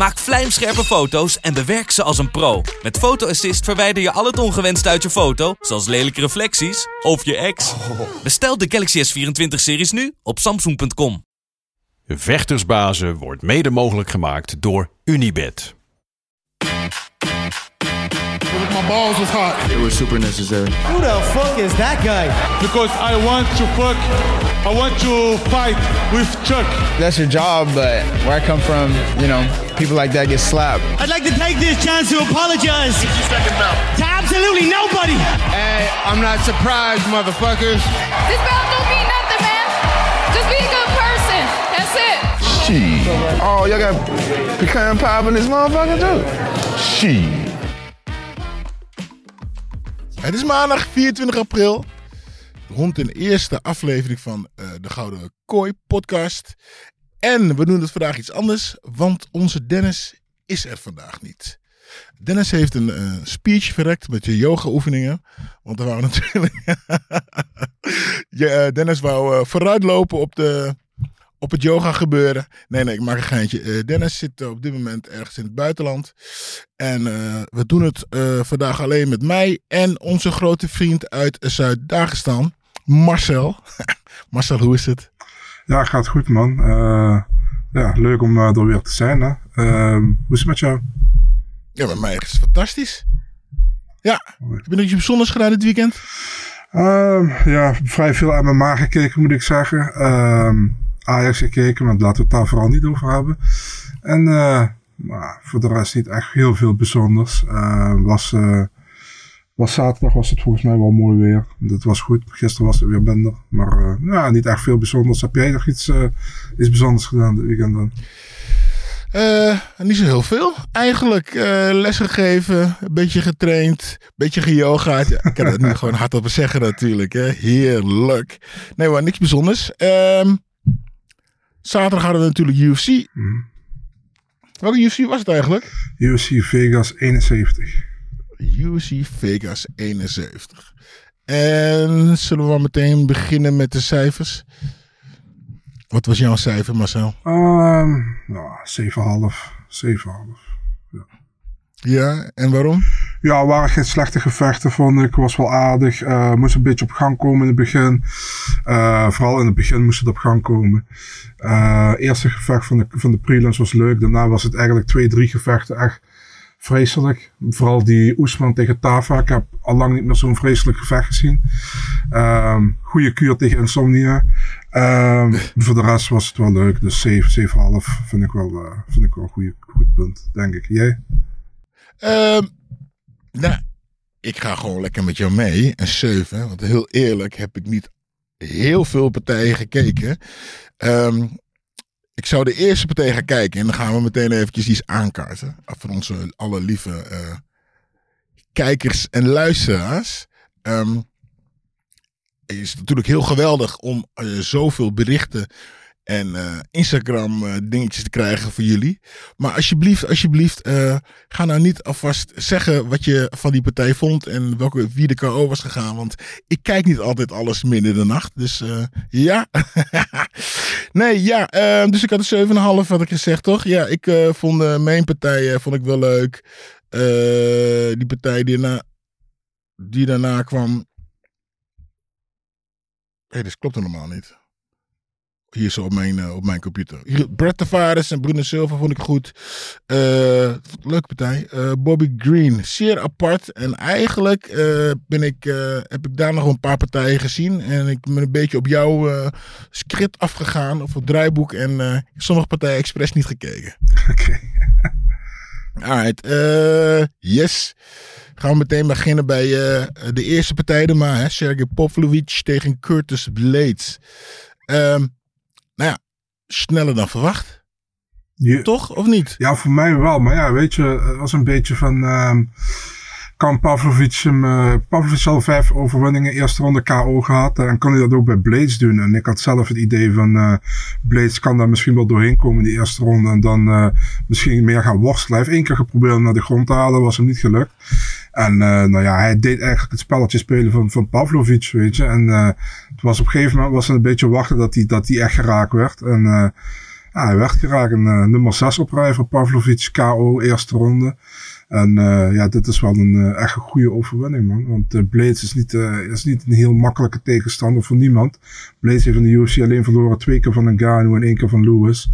Maak vlijmscherpe foto's en bewerk ze als een pro. Met Photo Assist verwijder je al het ongewenst uit je foto, zoals lelijke reflecties of je ex. Bestel de Galaxy S24-series nu op samsung.com. Vechtersbazen wordt mede mogelijk gemaakt door Unibed. My balls was hot. It was super necessary. Who the fuck is that guy? Because I want to fuck, I want to fight with Chuck. That's your job, but where I come from, you know, people like that get slapped. I'd like to take this chance to apologize to absolutely nobody. Hey, I'm not surprised, motherfuckers. This belt don't mean nothing, man. Just be a good person. That's it. Shit. Oh, y'all got pecan pie in this motherfucker too? Shit. Het is maandag 24 april. Rond de eerste aflevering van eh, de Gouden Kooi podcast. En we doen het vandaag iets anders, want onze Dennis is er vandaag niet. Dennis heeft een eh, speech verrekt met je yoga oefeningen. Want er waren natuurlijk... eh, Dennis wou eh, vooruitlopen op, de, op het yoga gebeuren. Nee, nee, ik maak een geintje. Dennis zit op dit moment ergens in het buitenland. En we doen het vandaag alleen met mij en onze grote vriend uit Zuid-Dagestan, Marcel. Marcel, hoe is het? Ja, gaat goed man. Eh, ja, leuk om eh, er weer te zijn. Hè? Ehm, hoe is het met jou? Ja, met mij is het fantastisch. Ja, heb je nog iets bijzonders gedaan dit weekend? Ehm, ja, vrij veel MMA gekeken moet ik zeggen. Ehm, Ajax gekeken, maar laten we het daar vooral niet over hebben. En eh, maar voor de rest niet echt heel veel bijzonders. Was, was zaterdag was het volgens mij wel mooi weer. Dat was goed. Gisteren was het weer minder. Maar eh, ja, niet echt veel bijzonders. Heb jij nog iets, eh, iets bijzonders gedaan dit weekend dan? Eh, niet zo heel veel. Eigenlijk lessen gegeven, een beetje getraind, een beetje geyogaard. Ja, ik kan het nu gewoon hardop zeggen natuurlijk. Hè. Heerlijk. Nee maar niks bijzonders. Ehm, zaterdag hadden we natuurlijk UFC. Mhm. Welke UFC was het eigenlijk? UFC Vegas 71. UFC Vegas 71. En zullen we maar meteen beginnen met de cijfers? Wat was jouw cijfer, Marcel? Ehm ja, 7,5. 7,5. Ja, en waarom? Ja, waren geen slechte gevechten, vond ik. Was wel aardig. Eh moest een beetje op gang komen in het begin. Eh vooral in het begin moest het op gang komen. Eh eerste gevecht van de, van de prelims was leuk. Daarna was het eigenlijk twee, drie gevechten echt vreselijk. Vooral die Oesman tegen Tava. Ik heb al lang niet meer zo'n vreselijk gevecht gezien. Ehm goede kuur tegen Insomnia. Ehm voor de rest was het wel leuk. Dus 7, 7,5 vind ik wel, eh, vind ik wel een goede, goed punt, denk ik. Jij? Ehm, nou, ik ga gewoon lekker met jou mee. Een 7. Want heel eerlijk heb ik niet heel veel partijen gekeken. Ik zou de eerste partij gaan kijken. En dan gaan we meteen eventjes iets aankaarten. Van onze allerlieve eh kijkers en luisteraars. Ehm, het is natuurlijk heel geweldig om eh, zoveel berichten en eh, Instagram eh, dingetjes te krijgen voor jullie. Maar alsjeblieft, alsjeblieft, eh, ga nou niet alvast zeggen wat je van die partij vond en welke, wie de KO was gegaan. Want ik kijk niet altijd alles midden in de nacht. Dus ja. nee, ja. dus ik had een 7,5 had ik gezegd, toch? Ja, ik vond mijn partij vond ik wel leuk. Die partij die daarna, die daarna kwam. Hé, hey, klopt helemaal niet. Hier zo op mijn, eh, op mijn computer. Brett Tavares en Bruno Silva vond ik goed. Eh, leuke partij. Eh, Bobby Green, zeer apart. En eigenlijk ben ik, heb ik daar nog een paar partijen gezien. En ik ben een beetje op jouw script afgegaan. Of het draaiboek. En sommige partijen expres niet gekeken. Oké. Alright, eh yes. Gaan we meteen beginnen bij de eerste partij maar. Hè? Sergej Pavlovich tegen Curtis Blades. Ja, sneller dan verwacht. Je- Toch, of niet? Ja, voor mij wel. Maar ja, weet je, het was een beetje van... ehm, kan Pavlovic hem... eh Pavlovic al vijf overwinningen eerste ronde KO gehad. eh, en kan hij dat ook bij Blades doen. En ik had zelf het idee van... eh Blades kan daar misschien wel doorheen komen in die eerste ronde. En dan eh, misschien meer gaan worstelen. Hij heeft één keer geprobeerd om naar de grond te halen. Was hem niet gelukt. En eh, nou ja, hij deed eigenlijk het spelletje spelen van, van Pavlovic, weet je. En eh het was op een gegeven moment was het een beetje wachten dat hij, dat hij echt geraakt werd. En eh ja, hij werd geraakt. En, eh, nummer 6 op rij voor Pavlovic, KO, eerste ronde. En eh ja, dit is wel een eh, echt een goede overwinning, man. Want eh, Blades is niet, is niet een heel makkelijke tegenstander voor niemand. Blades heeft in de UFC alleen verloren twee keer van Ngannou en één keer van Lewis.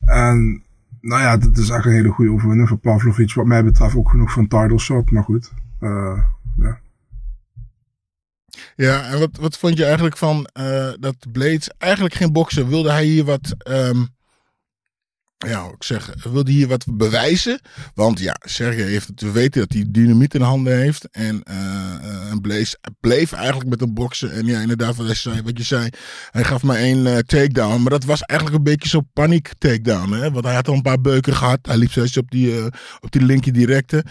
En nou ja, dit is echt een hele goede overwinning voor Pavlovic. Wat mij betreft ook genoeg een title shot, maar goed. Eh, ja. Ja, en wat, wat vond je eigenlijk van eh, dat Blades eigenlijk geen boksen? Wilde hij hier wat, ehm, ja, ik zeg, wilde hier wat bewijzen? Want ja, Sergej heeft het, we weten dat hij dynamiet in de handen heeft. En, en Blaze bleef eigenlijk met hem boksen. En ja, inderdaad, wat, zei, wat je zei, hij gaf maar één eh, takedown. Maar dat was eigenlijk een beetje zo'n paniek takedown. Hè? Want hij had al een paar beuken gehad. Hij liep steeds op die, eh, op die linker directe.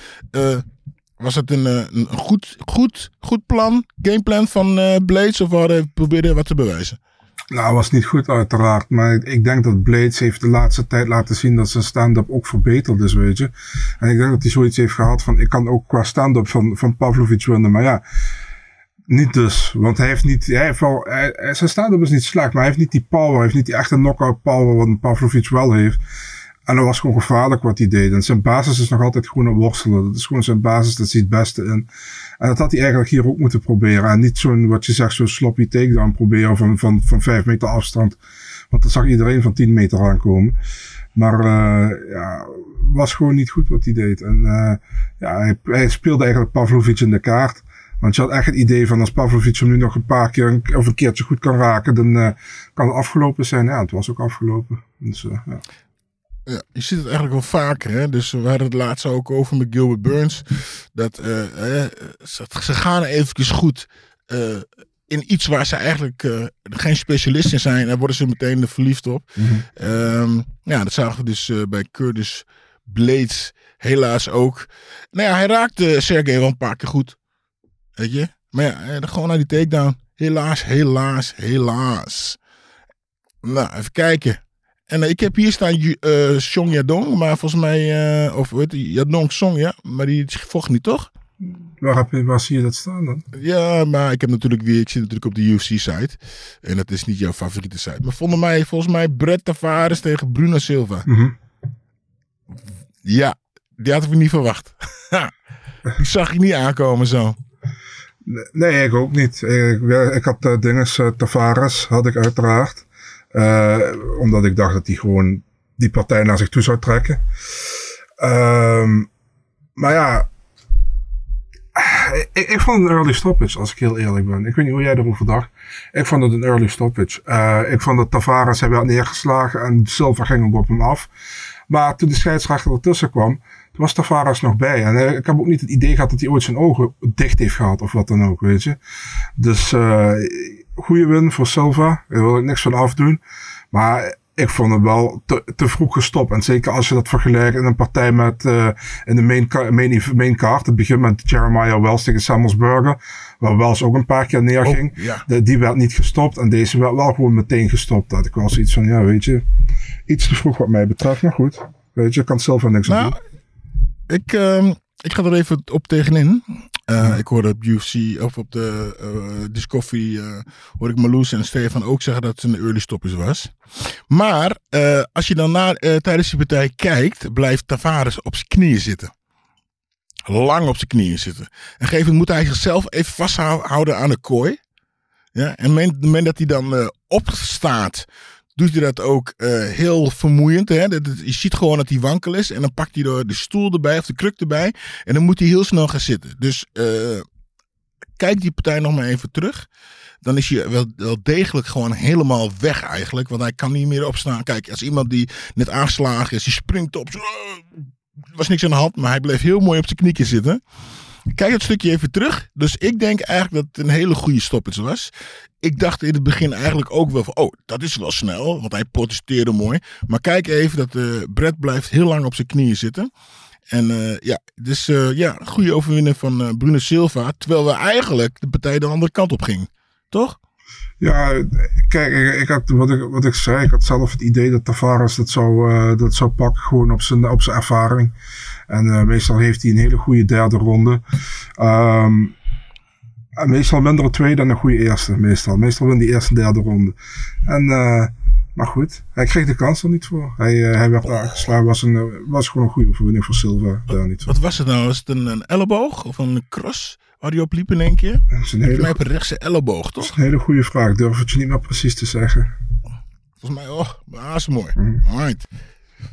Was het een, een goed, goed, goed plan, gameplan van Blades? Of hadden probeerde wat te bewijzen? Nou, was niet goed uiteraard. Maar ik, denk dat Blades heeft de laatste tijd laten zien dat zijn stand-up ook verbeterd is, weet je. En ik denk dat hij zoiets heeft gehad van, ik kan ook qua stand-up van, van Pavlovic winnen. Maar ja, niet dus. Want hij heeft niet, hij heeft wel, zijn stand-up is niet slecht, maar hij heeft niet die power. Hij heeft niet die echte knockout power wat een Pavlovic wel heeft. En dat was gewoon gevaarlijk wat hij deed. En zijn basis is nog altijd gewoon het worstelen. Dat is gewoon zijn basis, dat zit het beste in. En dat had hij eigenlijk hier ook moeten proberen. En niet zo'n, wat je zegt, zo'n sloppy takedown proberen van, van, van vijf meter afstand. Want dat zag iedereen van 10 meter aankomen. Maar uh, ja, was gewoon niet goed wat hij deed. En uh, ja, hij, hij, speelde eigenlijk Pavlovic in de kaart. Want je had echt het idee van als Pavlovic hem nu nog een paar keer of een keertje goed kan raken, dan uh, kan het afgelopen zijn. Ja, het was ook afgelopen. Dus, ja. Ja, je ziet het eigenlijk wel vaker. Hè? Dus we hadden het laatst ook over met Gilbert Burns. Dat uh, uh, ze gaan eventjes goed uh, in iets waar ze eigenlijk geen specialist in zijn. Daar worden ze meteen verliefd op. Mm -hmm. um, ja, dat zagen we dus bij Curtis Blades helaas ook. Nou ja, hij raakte Sergej wel een paar keer goed. Weet je? Maar ja, gewoon naar die takedown. Helaas, helaas, helaas. Nou, even kijken. En uh, ik heb hier staan uh, Song Yadong, maar volgens mij, uh, of weet je, Yadong Song, ja, maar die vocht niet, toch? Waar, heb je, waar zie je dat staan dan? Ja, maar ik heb natuurlijk weer, ik zit natuurlijk op de UFC-site. En dat is niet jouw favoriete site. Maar vonden mij, volgens mij, Brett Tavares tegen Bruno Silva. Mm -hmm. Ja, die had ik niet verwacht. die zag ik niet aankomen zo. Nee, ik ook niet. Ik, ik had uh, dinges, uh, Tavares had ik uiteraard. Uh, omdat ik dacht dat hij gewoon die partij naar zich toe zou trekken. Um, maar ja, ik, ik, vond het een early stoppage, als ik heel eerlijk ben. Ik weet niet hoe jij erover dacht. Ik vond het een early stoppage. Uh, ik vond dat Tavares hij werd neergeslagen en Silva ging op hem af. Maar toen de scheidsrechter ertussen kwam, was Tavares nog bij. En ik heb ook niet het idee gehad dat hij ooit zijn ogen dicht heeft gehad of wat dan ook, weet je. Dus goede win voor Silva. Daar wil ik niks van afdoen. Maar ik vond het wel te, te vroeg gestopt. En zeker als je dat vergelijkt in een partij met uh, in de main, main, main card. Het begint met Jeremiah Wells tegen Samuelsburger. Waar Wells ook een paar keer neerging. Oh, ja. de, die werd niet gestopt. En deze werd wel gewoon meteen gestopt. Dat ik wel zoiets van, ja weet je. Iets te vroeg wat mij betreft. Maar goed. Weet je, kan zelf wel niks nou, aan doen. Ik, uh, ik ga er even op tegenin. Uh, ik hoorde op UFC of op de uh, Discovery uh, hoor ik Marloes en Stefan ook zeggen dat het een early stoppers was. Maar als je dan na, tijdens die partij kijkt, blijft Tavares op zijn knieën zitten. Lang op zijn knieën zitten. En een gegeven moment moet hij zichzelf even vasthouden aan de kooi. Ja, en op het moment dat hij dan opstaat, doet hij dat ook uh, heel vermoeiend. Hè? Dat, je ziet gewoon dat hij wankel is. En dan pakt hij de, de stoel erbij of de kruk erbij. En dan moet hij heel snel gaan zitten. Dus uh, kijk die partij nog maar even terug. Dan is hij wel, wel, degelijk gewoon helemaal weg eigenlijk. Want hij kan niet meer opstaan. Kijk, als iemand die net aangeslagen is, die springt op. Uh, was niks aan de hand, maar hij bleef heel mooi op zijn knieën zitten. Kijk het stukje even terug. Dus ik denk eigenlijk dat het een hele goede stoppage was. Ik dacht in het begin eigenlijk ook wel van, oh, dat is wel snel, want hij protesteerde mooi. Maar kijk even dat uh, Brett blijft heel lang op zijn knieën zitten. En eh, ja, dus eh, ja, goede overwinning van eh, Bruno Silva. Terwijl we eigenlijk de partij de andere kant op ging. Toch? Ja, kijk, ik, had, wat, ik, wat ik zei, ik had zelf het idee dat Tavares dat zou, eh, dat zou pakken, gewoon op zijn, op zijn ervaring. En eh, meestal heeft hij een hele goede derde ronde. Ehm, en meestal minder een tweede dan een goede eerste, meestal. Meestal wint die eerste en derde ronde. En, eh, maar goed, hij kreeg de kans er niet voor. Hij, eh, hij werd aangeslagen, was, een, was gewoon een goede overwinning voor Silva. Daar niet voor. Wat was het nou? Was het een, een elleboog of een cross waar hij op liep in één keer? Dat is een mij hele, op een rechtse elleboog, dat is toch? een hele goede vraag. Durf het je niet meer precies te zeggen. Volgens mij, oh, ah, is mooi. Alright.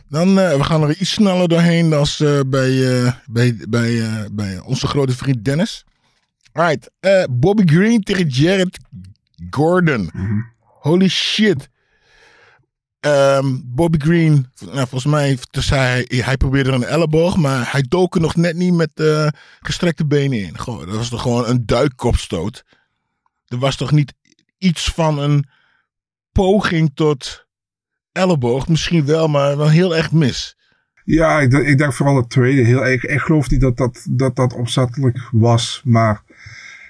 Dan, eh, we gaan er iets sneller doorheen dan eh, bij, eh, bij, bij, eh, bij onze grote vriend Dennis. Alright. eh, Bobby Green tegen Jared Gordon. Holy shit. Ehm, Bobby Green, nou, volgens mij dus hij, hij probeerde een elleboog, maar hij dook er nog net niet met eh, gestrekte benen in. Gewoon, dat was toch gewoon een duikkopstoot. Er was toch niet iets van een poging tot elleboog? Misschien wel, maar wel heel erg mis. Ja, ik, ik denk vooral het tweede. Heel, ik, ik geloof niet dat dat, dat dat opzettelijk was. Maar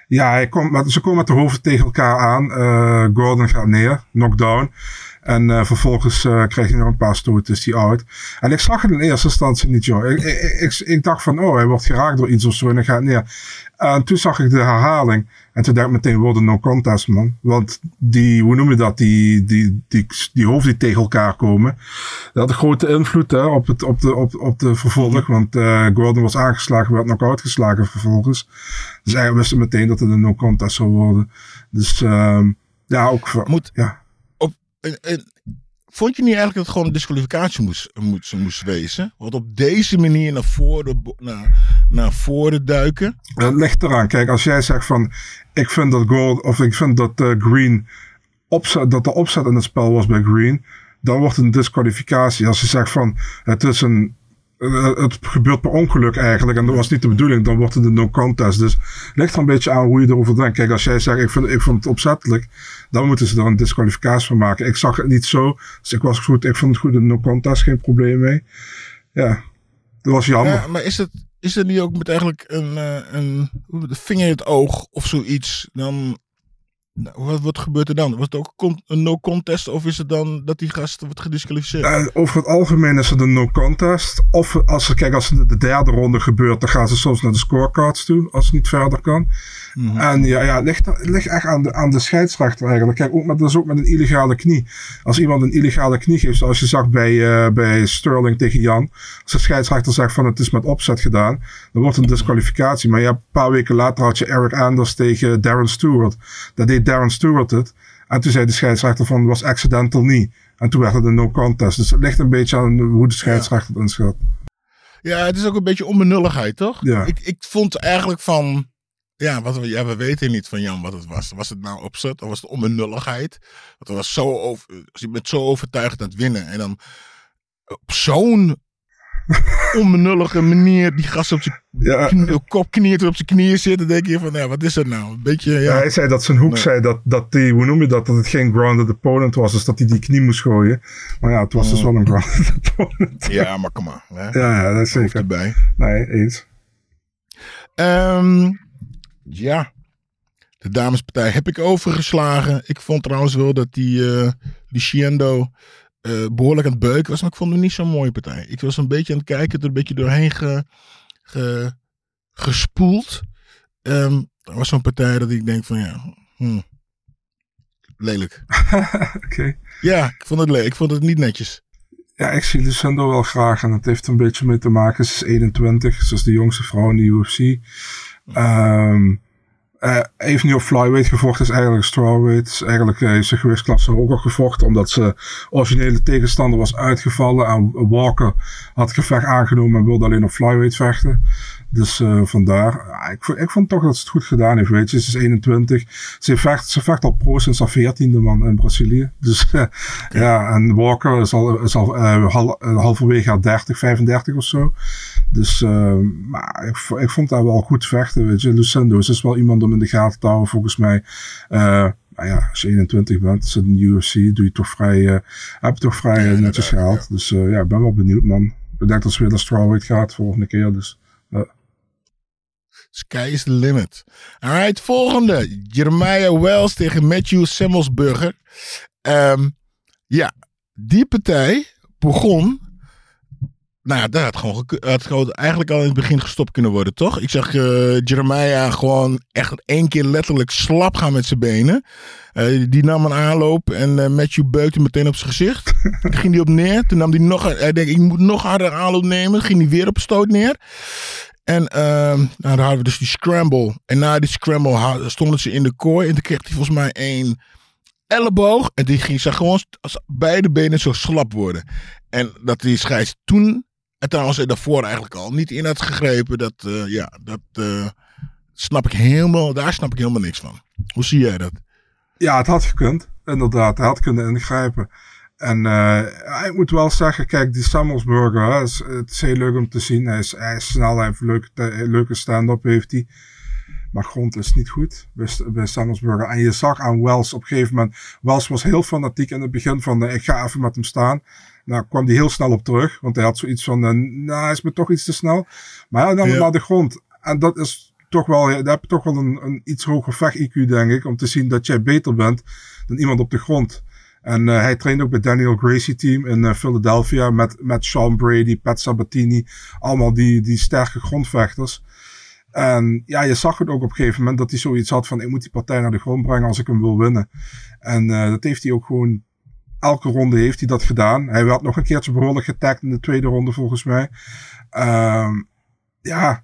ja, hij komt ze komen met de hoofden tegen elkaar aan. Eh, Gordon gaat neer, knockdown. En eh, vervolgens eh, krijgt hij nog een paar stoten, is hij out. En ik zag het in eerste instantie niet, joh. Ik, ik, ik, ik dacht van, oh, hij wordt geraakt door iets of zo en hij gaat neer. En toen zag ik de herhaling. En toen dacht ik meteen, wordt een no contest, man. Want die, hoe noem je dat, die, die, die, die hoofden die tegen elkaar komen. Dat had een grote invloed hè, op, het, op, de, op, op de vervolg. Want eh, Gordon was aangeslagen, werd nog uitgeslagen vervolgens. Dus eigenlijk wisten we meteen dat het een no contest zou worden. Dus ehm, ja, ook... Moet- Ja. En- en vond je niet eigenlijk dat het gewoon een disqualificatie moest, moest, moest wezen? Want op deze manier naar voren, naar, naar voren duiken. Het ligt eraan. Kijk, als jij zegt van, ik vind dat Gold, of ik vind dat eh, Green, opzet, dat de opzet in het spel was bij Green, dan wordt het een disqualificatie. Als je zegt van, het is een, het gebeurt per ongeluk eigenlijk, en dat was niet de bedoeling, dan wordt het een no contest. Dus het ligt er een beetje aan hoe je erover denkt. Kijk, als jij zegt, ik vind, ik vond het opzettelijk, dan moeten ze er een disqualificatie van maken. Ik zag het niet zo, dus ik was goed, ik vond het goed, een no contest, geen probleem mee. Ja, dat was jammer. Ja, maar is het, is het niet ook met eigenlijk een, eh, een de vinger in het oog of zoiets? Dan, nou, wat, wat gebeurt er dan? Wordt het ook een no contest of is het dan dat die gast wordt gedisqualificeerd? Eh, over het algemeen is het een no contest. Of als kijk, als de derde ronde gebeurt, dan gaan ze soms naar de scorecards toe, als het niet verder kan. En ja, ja het, ligt, het ligt echt aan de, aan de scheidsrechter eigenlijk. Kijk, ook met, dat is ook met een illegale knie. Als iemand een illegale knie geeft, zoals je zag bij, eh, bij Sterling tegen Jan. Als de scheidsrechter zegt van het is met opzet gedaan, dan wordt een disqualificatie. Maar ja, een paar weken later had je Eric Anders tegen Darren Stewart. Dat deed Darren Stewart het. En toen zei de scheidsrechter van was accidental niet. En toen werd het een no contest. Dus het ligt een beetje aan hoe de scheidsrechter het inschat. Ja, het is ook een beetje onbenulligheid, toch? Ja. Ik, ik vond eigenlijk van... Ja, wat we, ja, we weten niet van Jan wat het was. Was het nou opzet of was het onbenulligheid? Want er was zo over, je bent zo overtuigd aan het winnen. En dan op zo'n onbenullige manier die gast op zijn Ja, kop kniert op zijn knieën zit. Dan denk je van, ja, wat is dat nou? Een beetje, Ja, ja. hij zei dat zijn hoek Nee. zei dat, dat die, hoe noem je dat, dat het geen grounded opponent was. Dus dat hij die knie moest gooien. Maar ja, het was dus wel een grounded opponent. Ja, maar kom maar. Hè? Ja, ja, dat is zeker. erbij. Nee, eens. Ehm, ja, de damespartij heb ik overgeslagen. Ik vond trouwens wel dat die, die Shiendo eh, behoorlijk aan het beuken was. Maar ik vond het niet zo'n mooie partij. Ik was een beetje aan het kijken, er een beetje doorheen ge, ge- gespoeld. Ehm er was zo'n partij dat ik denk van ja, hm, lelijk. Oké. Ja, ik vond het lelijk. Ik vond het niet netjes. Ja, ik zie Lucindo wel graag. En dat heeft een beetje mee te maken. Ze is 21. Ze is de jongste vrouw in de UFC. Ehm eh, heeft nu op flyweight gevochten. Is eigenlijk strawweight. Eigenlijk eh, heeft gewichtsklasse ook al gevochten. Omdat ze originele tegenstander was uitgevallen. En Walker had het gevecht aangenomen en wilde alleen op flyweight vechten. Dus eh, vandaar. Ja, ik, vond- ik vond toch dat ze het goed gedaan heeft. Weet je. Ze is 21. Ze vecht, ze vecht al pro sinds haar 14e man in Brazilië. Dus ja, en Walker is al, is al eh, hal- halverwege haar 30, 35 of zo. Dus, maar ik, ik vond haar wel goed vechten, weet je. Lucindo is dus wel iemand om in de gaten te houden, volgens mij. Eh, nou ja, als je 21 bent, zit in de UFC, doe je toch vrij, eh heb je toch vrij eh, netjes gehaald. Dus ja, ik ben wel benieuwd, man. Ik denk dat ze weer naar strawweight gaat volgende keer. Dus ja. Sky is the limit. Alright, volgende. Jeremiah Wells tegen Matthew Semmelsburger. Ehm, ja, die partij begon. Nou ja, dat had gewoon, had gewoon eigenlijk al in het begin gestopt kunnen worden, toch? Ik zag eh, Jeremiah gewoon echt één keer letterlijk slap gaan met zijn benen. Eh, die nam een aanloop en eh, Matthew beukte meteen op zijn gezicht. Toen ging hij op neer. Toen nam hij nog, hij denkt, ik moet nog harder aanloop nemen. Ging hij weer op stoot neer. En ehm, nou, dan hadden we dus die scramble. En na die scramble stonden ze in de kooi. En toen kreeg hij volgens mij een elleboog. En die ging zag gewoon als beide benen zo slap worden. En dat die scheids toen, en trouwens daarvoor eigenlijk al, niet in had gegrepen. Dat, eh, ja, dat eh, snap ik helemaal, daar snap ik helemaal niks van. Hoe zie jij dat? Ja, het had gekund. Inderdaad, hij had kunnen ingrijpen. En eh ik moet wel zeggen, kijk, die Samuelsburger, is, het is heel leuk om te zien. Hij is, hij is snel, hij heeft leuke, leuke stand-up heeft hij. Maar grond is niet goed bij, bij. En je zag aan Wells op een gegeven moment, Wells was heel fanatiek in het begin van, eh, ik ga even met hem staan. Nou, kwam hij heel snel op terug, want hij had zoiets van, eh, nou, is me toch iets te snel. Maar hij nam hem Ja. naar de grond. En dat is toch wel, daar heb je toch wel een, een iets hoger vecht-IQ, denk ik, om te zien dat jij beter bent dan iemand op de grond. En eh, hij trainde ook bij Daniel Gracie team in eh, Philadelphia met, met Sean Brady, Pat Sabatini, allemaal die, die sterke grondvechters. En ja, je zag het ook op een gegeven moment dat hij zoiets had van ik moet die partij naar de grond brengen als ik hem wil winnen. En dat heeft hij ook gewoon, elke ronde heeft hij dat gedaan. Hij werd nog een keertje behoorlijk getagd in de tweede ronde volgens mij. Ehm, ja,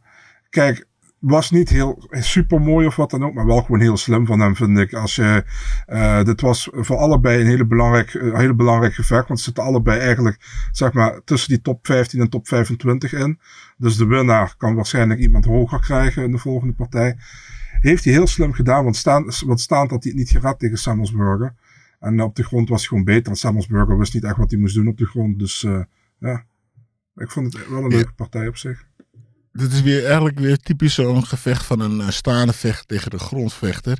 kijk, was niet heel super mooi of wat dan ook, maar wel gewoon heel slim van hem, vind ik. Als je, eh dit was voor allebei een hele belangrijk, hele belangrijk gevecht, want ze zitten allebei eigenlijk, zeg maar, tussen die top 15 en top 25 in. Dus de winnaar kan waarschijnlijk iemand hoger krijgen in de volgende partij. Heeft hij heel slim gedaan, want staan, want staand had hij het niet gered tegen Samuelsburger. En op de grond was hij gewoon beter. En Samuelsburger wist niet echt wat hij moest doen op de grond. Dus eh, ja, ik vond het wel een leuke partij op zich. Dit is weer eigenlijk weer typisch zo'n gevecht van een eh, staande vecht tegen de grondvechter.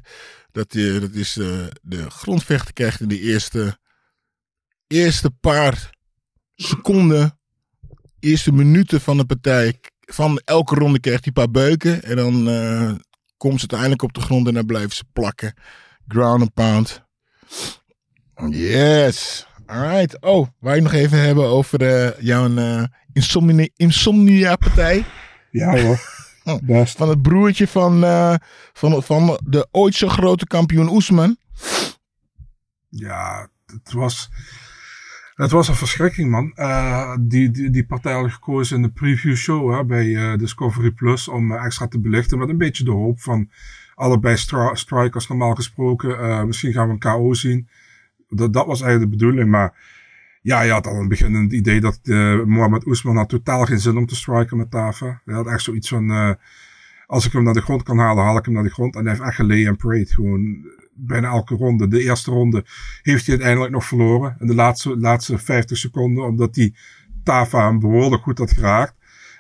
Dat, je, dat is, eh, de grondvechter krijgt in de eerste, eerste paar seconden, eerste minuten van de partij, van elke ronde krijgt hij een paar beuken. En dan eh, komt ze uiteindelijk op de grond en dan blijven ze plakken. Ground and pound. Yes. Alright. Oh, waar je nog even hebben over eh, jouw eh, insomnia, insomnia partij. Ja hoor, best. Van het broertje van, eh, van, van de ooit zo grote kampioen Oesman. Ja, het was, het was een verschrikking, man. Die, die, die partij had gekozen in de preview show hè, bij Discovery Plus om extra te belichten. Met een beetje de hoop van allebei strikers normaal gesproken. Misschien gaan we een KO zien. Dat, dat was eigenlijk de bedoeling. Maar ja, je had al in het idee dat eh Mohamed Oesman had totaal geen zin om te striken met Tava. Hij had echt zoiets van, eh, als ik hem naar de grond kan halen, haal ik hem naar de grond. En hij heeft echt gelay en prayed. Gewoon bijna elke ronde. De eerste ronde heeft hij uiteindelijk nog verloren. In de laatste, laatste 50 seconden. Omdat hij Tava hem behoorlijk goed had geraakt.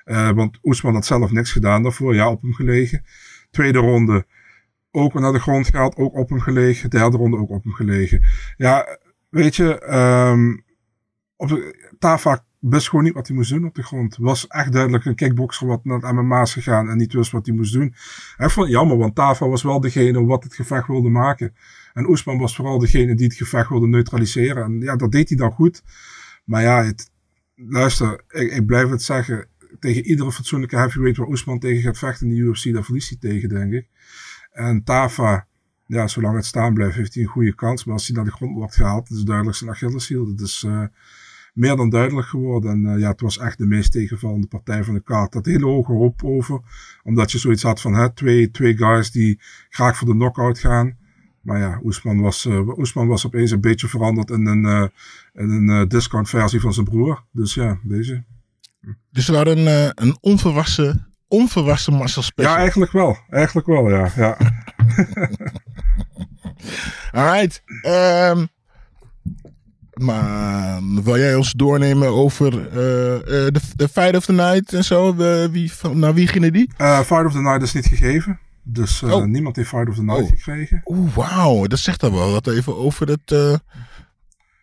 Eh, want Oesman had zelf niks gedaan daarvoor. Ja, op hem gelegen. Tweede ronde ook naar de grond gehaald. Ook op hem gelegen. Derde ronde ook op hem gelegen. Ja, weet je. ehm op, Tava wist gewoon niet wat hij moest doen op de grond. Was echt duidelijk een kickboxer wat naar het MMA's gegaan en niet wist wat hij moest doen. Hij vond het jammer, want Tava was wel degene wat het gevecht wilde maken. En Oesman was vooral degene die het gevecht wilde neutraliseren. En ja, dat deed hij dan goed. Maar ja, het, luister, ik, ik blijf het zeggen. Tegen iedere fatsoenlijke heavyweight waar Oesman tegen gaat vechten in de UFC, daar verliest hij tegen, denk ik. En Tava, ja, zolang het staan blijft, heeft hij een goede kans. Maar als hij naar de grond wordt gehaald, is duidelijk zijn Achilleshiel. Dat is eh, meer dan duidelijk geworden. En eh, ja, het was echt de meest tegenvallende partij van de kaart. Dat hele hoge hoop over. Omdat je zoiets had van hè, twee, twee guys die graag voor de knockout gaan. Maar ja, Oesman was, Oesman was opeens een beetje veranderd in een, in een discount versie van zijn broer. Dus ja, deze. Dus we hadden een, een onverwassen, onverwassen Marcel special. Ja, eigenlijk wel. Eigenlijk wel, ja. ja. Alright. ehm, maar wil jij ons doornemen over eh, eh, de, de Fight of the Night en zo? Wie, van, naar wie gingen die? Eh, Fight of the Night is niet gegeven. Dus Oh. niemand heeft Fight of the Night Oh. gekregen. Oeh, wauw. Dat zegt dan wel wat even over het...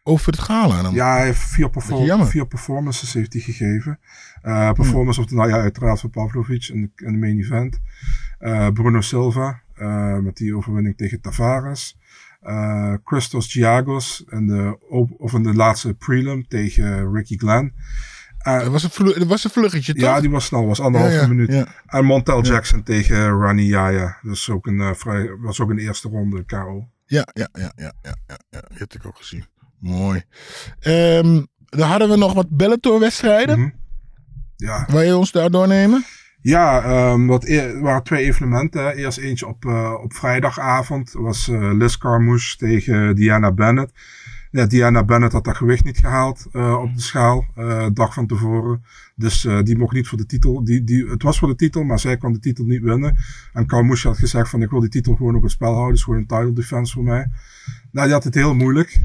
over het gala. Dan. Ja, hij heeft vier, perform- performances heeft hij gegeven. Eh, performance of de, nou ja, uiteraard van Pavlovic in de, in de main event. Eh, Bruno Silva, eh, met die overwinning tegen Tavares. Christos Giagos in de, of in de laatste prelim tegen Ricky Glenn. Het was een, was een vluggetje, toch? ja, die was snel, was anderhalve Ja, ja, minuut. ja. En Montel Jackson tegen Rani Yaya. Dus ook een, vrij, was ook een eerste ronde KO. Ja, ja, ja, ja, ja, ja, ja. Die heb ik ook gezien. Mooi. Ehm, dan hadden we nog wat Bellator-wedstrijden. Mhm. Ja, Wil je ons daar doornemen? Ja, ehm dat e- er waren twee evenementen. Eerst eentje op, eh, op vrijdagavond. Dat was eh Liz Carmouche tegen Diana Bennett. Ja, Diana Bennett had dat gewicht niet gehaald eh, op de schaal, eh dag van tevoren. Dus die mocht niet voor de titel. Die, die, het was voor de titel, maar zij kon de titel niet winnen. En Carmouche had gezegd van ik wil die titel gewoon op het spel houden. Het is gewoon een title defense voor mij. Nou, die had het heel moeilijk.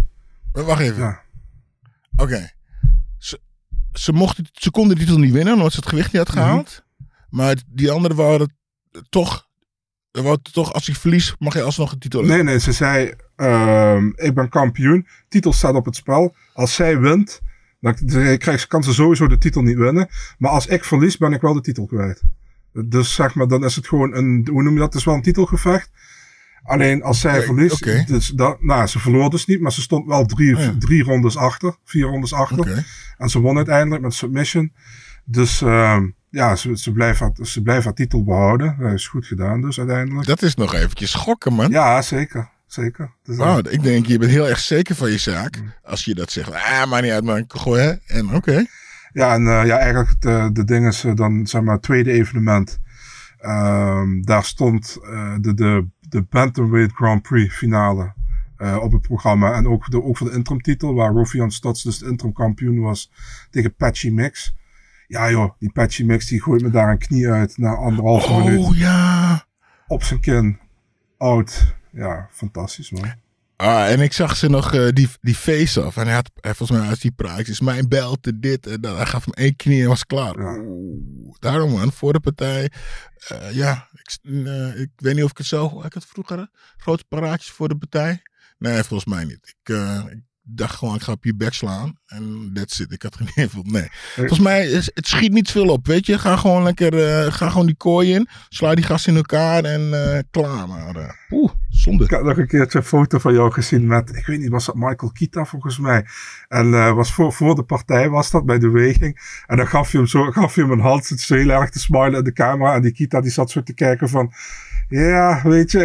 Wacht even. Ja. Oké. Ze, ze, mochten, ze konden die titel niet winnen, omdat ze het gewicht niet had gehaald. Maar die anderen waren toch... wou toch, als ik verlies, mag je alsnog de titel Nee, nee, ze zei: ehm, Ik ben kampioen. Titel staat op het spel. Als zij wint, dan krijgt, kan ze sowieso de titel niet winnen. Maar als ik verlies, ben ik wel de titel kwijt. Dus zeg maar, dan is het gewoon een. Hoe noem je dat? Het is wel een titelgevecht. Alleen als zij verliest. Dus dat, nou, ze verloor dus niet, maar ze stond wel drie, Oh ja. drie rondes achter. Vier rondes achter. En ze won uiteindelijk met submission. Dus ehm, ja, ze, ze, blijft haar, ze blijft haar titel behouden. Dat is goed gedaan, dus uiteindelijk. Dat is nog eventjes schokken, man. Ja, zeker. Zeker. Dus, eh, ik denk, je bent heel erg zeker van je zaak. Mm. Als je dat zegt. Ah, maar niet uit, man. Gooi, hè? En oké. Ja, en eh, ja, eigenlijk de, de ding is eh, dan, zeg maar, het tweede evenement. Ehm, daar stond eh, de, de, de Bantamweight Grand Prix finale eh, op het programma. En ook, de, ook voor de interimtitel, waar Rofian Stotts dus de interim kampioen was tegen Patchy Mix. Ja joh, die Patchy Mix die gooit me daar een knie uit na anderhalve minuut. Oh ja. Op zijn kin. Oud. Ja, fantastisch man. Ah, en ik zag ze nog eh, die, die face-off. En hij had, hij, volgens mij, als die praat, is mijn belt, dit en dat. Hij gaf hem één knie en was klaar. Oeh, daarom, man, voor de partij. eh, ja, ik, eh, ik weet niet of ik het zo. Had ik het vroeger? Grote paraatjes voor de partij? Nee, volgens mij niet. Ik, ik dacht gewoon, ik ga op je bek slaan. En that's it. Ik had geen invloed. Nee. Volgens mij, is, het schiet niet veel op. Weet je, ga gewoon lekker, ga gewoon die kooi in. Sla die gas in elkaar en klaar. Maar, eh, oeh, zonde. Ik had nog een keertje een foto van jou gezien met, ik weet niet, was dat Michael Kita volgens mij. En eh, was voor, voor de partij was dat, bij de weging. En dan gaf je hem zo, gaf je hem een hand, zit zo heel erg te smilen in de camera. En die Kita die zat zo te kijken van, ja, weet je,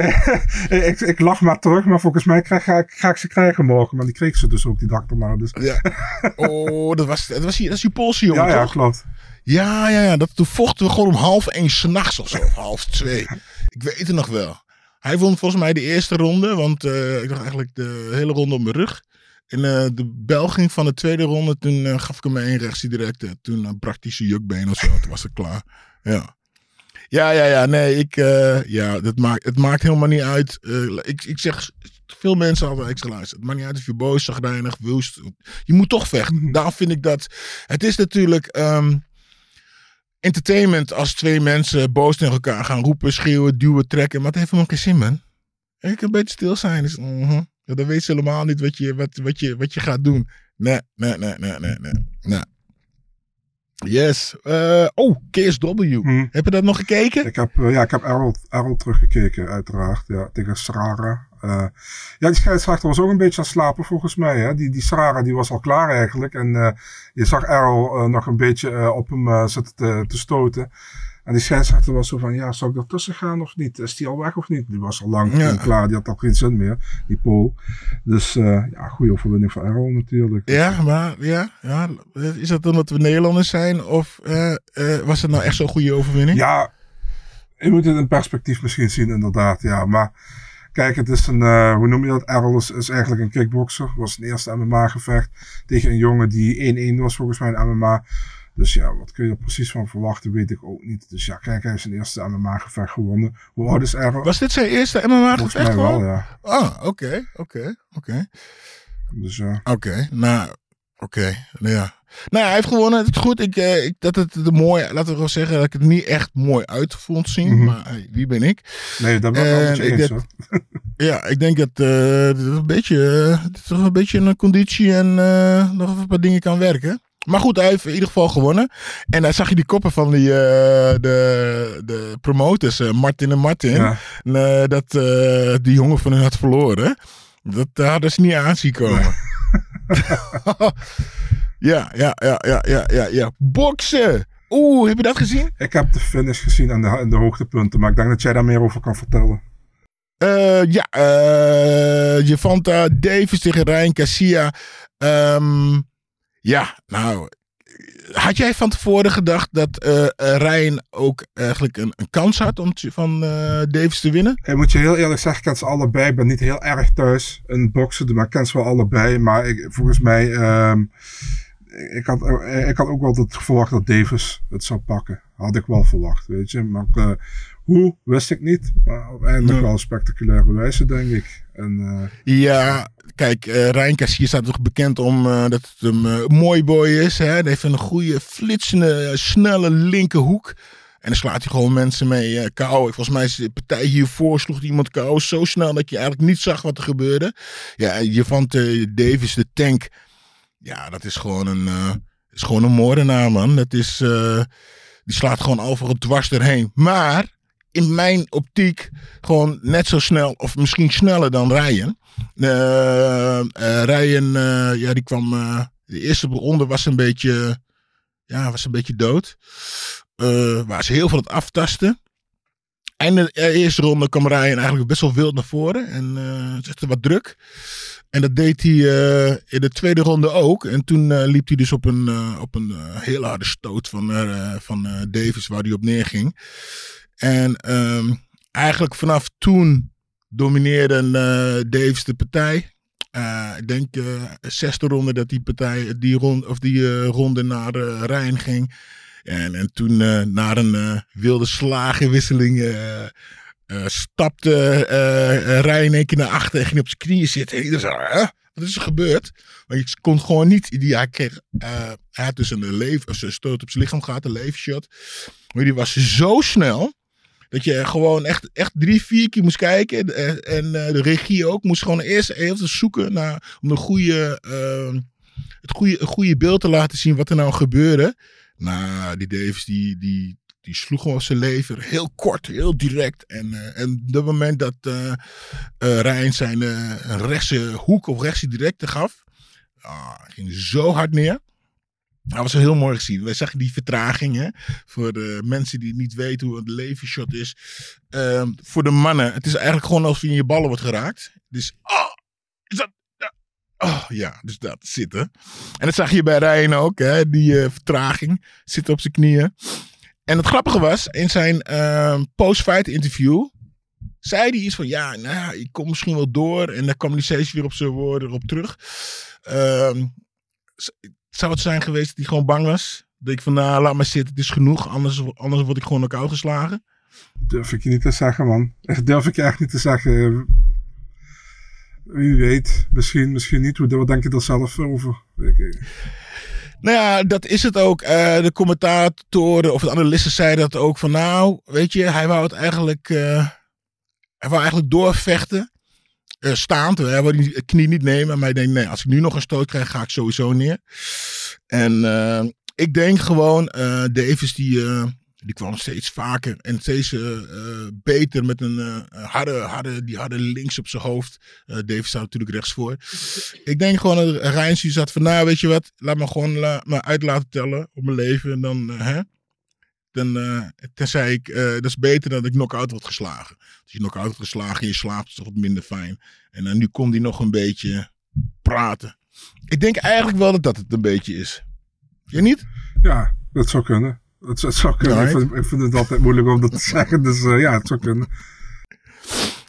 ik, ik lach maar terug, maar volgens mij krijg, ga, ik, ga ik ze krijgen morgen. Maar die kreeg ze dus ook die dag erna. Dus. Ja. Oh, dat was, dat was, die- dat is die Poolse jongen, Ja, ja, toch? klopt. Ja, ja, ja. Dat, toen vochten we gewoon om half één s'nachts of zo. Of half twee. Ik weet het nog wel. Hij won volgens mij de eerste ronde. Want eh, ik dacht eigenlijk de hele ronde op mijn rug. En eh, de bel ging van de tweede ronde. Toen eh, gaf ik hem één rechtsie direct. toen uh, hij zijn jukbeen of zo. Toen was het klaar. Ja. Ja, ja, ja. Nee, ik, ja, dat maakt, het maakt helemaal niet uit. Ik, ik zeg, veel mensen hadden extra luisteren. Het maakt niet uit of je boos, zagrijnig, woest. Je moet toch vechten. Daarom vind ik dat. Het is natuurlijk ehm, entertainment als twee mensen boos tegen elkaar gaan roepen, schreeuwen, duwen, trekken. Maar het heeft helemaal geen zin, man. Ik kan een beetje stil zijn. Dus, mhm. Ja, dan weet ze helemaal niet wat je, wat, wat, je, wat je gaat doen. Nee, nee, nee, nee, nee, nee. nee. Yes. Eh, oh, KSW. Hm. Heb je dat nog gekeken? Ik heb, eh, ja, ik heb Errol, Errol teruggekeken, uiteraard. Ja, tegen Sarara. Eh, ja, die scheidsrechter was ook een beetje aan het slapen volgens mij. Hè? Die, die Sarara die was al klaar eigenlijk. En eh, je zag Errol eh, nog een beetje op hem zitten te, te stoten. En die scheidsrechter was zo van, ja, zal ik ertussen gaan of niet? Is die al weg of niet? Die was al lang Ja. klaar, die had al geen zin meer, die Pool. Dus ja, goede overwinning voor Errol natuurlijk. Ja, maar ja, ja. Is dat omdat we Nederlanders zijn? Of was het nou echt zo'n goede overwinning? Ja, je moet het in perspectief misschien zien, inderdaad. Ja, maar kijk, het is een, eh, hoe noem je dat? Errol is, is eigenlijk een kickboxer. Was een eerste MMA-gevecht tegen een jongen die 1-1 was, volgens mij in MMA. Dus ja, wat kun je er precies van verwachten, weet ik ook niet. Dus ja, kijk, hij heeft zijn eerste MMA-gevecht gewonnen. Hoe oud is Errol? Was dit zijn eerste MMA Volgens mij wel, ja. Ah, oké, oké, oké. Dus ja. Oké, nou, oké, nou ja. Nou ja, hij heeft gewonnen. Het is goed. Ik, eh, ik, dat het er mooi, laten we gewoon zeggen, dat ik het niet echt mooi uit vond zien. Mhm. Maar hey, wie ben ik? Nee, dat ben ik wel ik eens. Ja, ik denk dat eh, dit een beetje, eh, toch een beetje een conditie en nog een paar dingen kan werken. Maar goed, hij heeft in ieder geval gewonnen. En dan zag je die koppen van die, de, de promoters, Martin en Martin. Ja. dat die jongen van hun had verloren. Dat hadden ze niet aan zien komen. ja, ja, ja, ja, ja, ja, ja. Boksen! Oeh, heb je dat gezien? Ik heb de finish gezien en de, de hoogtepunten, maar ik denk dat jij daar meer over kan vertellen. Eh, ja, eh Javanta Davis tegen Ryan Garcia. Ehm, ja, nou. Had jij van tevoren gedacht dat eh Ryan ook eigenlijk een, een kans had om te- van Davis te winnen? Ik moet je heel eerlijk zeggen, ik ken ze allebei. Ik ben niet heel erg thuis in boksen, maar ik ken ze wel allebei. Maar ik, volgens mij, ehm, ik, had, eh, ik had ook wel dat verwacht dat Davis het zou pakken. Had ik wel verwacht, weet je. Maar eh, hoe, wist ik niet. Maar uiteindelijk wel een spectaculaire wijze, denk ik. En, eh, Ja, kijk, eh Ryan Garcia staat toch bekend om dat het een mooi boy is. Hè? Hij heeft een goede, flitsende, snelle linkerhoek. En dan slaat hij gewoon mensen mee eh KO. Volgens mij is de partij hiervoor sloeg iemand KO zo snel dat je eigenlijk niet zag wat er gebeurde. Ja, Javante Davis, de tank. Ja, dat is gewoon een, eh, is gewoon een moordenaar, man. Dat is, eh, die slaat gewoon overal dwars erheen. Maar in mijn optiek gewoon net zo snel, of misschien sneller dan Ryan. Eh, Ryan, ja, die kwam. de eerste ronde was een beetje. Ja, was een beetje dood. Waar ze heel veel het aftasten. En de eerste ronde kwam Ryan eigenlijk best wel wild naar voren. En eh zette wat druk. En dat deed hij eh, in de tweede ronde ook. En toen eh, liep hij dus op een, eh, op een hele harde stoot van, van Davis, waar hij op neerging. En ehm, eigenlijk vanaf toen domineerde Davis de partij. Ik denk zesde ronde dat die partij, die, rond, of die ronde naar Rijn ging. En, en toen eh, na een wilde slagenwisseling eh, stapte eh Rijn in één keer naar achter en ging op zijn knieën zitten. En iedereen? Wat is er gebeurd? Want je kon gewoon niet. Hij, kreeg, eh, hij had dus een, leef, een stoot op zijn lichaam gehad, een levenshot. Maar die was zo snel. Dat je gewoon echt, echt drie, vier keer moest kijken. En eh, de regie ook. Moest gewoon eerst even zoeken naar, om een goede, eh, het goede, goede beeld te laten zien wat er nou gebeurde. Nou, die Davis die, die, die sloeg op zijn lever. Heel kort, heel direct. En, eh, en op dat moment dat eh, Rijn zijn rechtse hoek of rechtse directe gaf. ah, ging zo hard neer. Dat was heel mooi gezien. Wij zagen die vertraging. Hè? Voor de mensen die niet weten hoe een levershot is. Ehm, voor de mannen. Het is eigenlijk gewoon alsof je in je ballen wordt geraakt. Dus. Oh, is dat. ja. Ja, dus dat zitten. En dat zag je bij Ryan ook. Hè? Die vertraging. Zitten op zijn knieën. En het grappige was. In zijn ehm, post-fight interview. Zei hij iets van. Ja, nou ik kom misschien wel door. En dan kwam hij steeds weer op zijn woorden erop terug. Ehm, zou het zijn geweest dat hij gewoon bang was? Dat ik van, nou, laat maar zitten, het is genoeg. Anders, anders word ik gewoon ook uitgeslagen. durf ik je niet te zeggen, man. Echt, durf ik je echt niet te zeggen. Wie weet, misschien, misschien niet. Hoe- Wat denk je zelf over? Nou ja, dat is het ook. Eh, de commentatoren of de analisten zeiden dat ook van, nou, weet je, hij wou het eigenlijk, eh, hij wou eigenlijk doorvechten. eh, staand, hij wou die knie niet nemen. Maar hij denkt, nee, als ik nu nog een stoot krijg, ga ik sowieso neer. En ik denk gewoon, Davis die, die kwam steeds vaker en steeds eh, eh, beter met een eh, harde, harde, die harde links op zijn hoofd. Eh, Davis staat natuurlijk rechts voor. Ik denk gewoon dat Rijns die zat van, nou weet je wat, laat me gewoon la, me uit laten tellen op mijn leven. En dan, hè, dan eh, tenzij ik, eh, dat is beter dan dat ik knock-out word geslagen. Als je knock-out wordt geslagen en je slaapt, is toch wat minder fijn. En dan nu kon hij nog een beetje praten. Ik denk eigenlijk wel dat dat het een beetje is. Je niet? Ja, dat zou kunnen. Het, zou- het zou kunnen. Ik, vind, ik vind het altijd moeilijk om dat te zeggen. Dus eh, ja, het zou kunnen.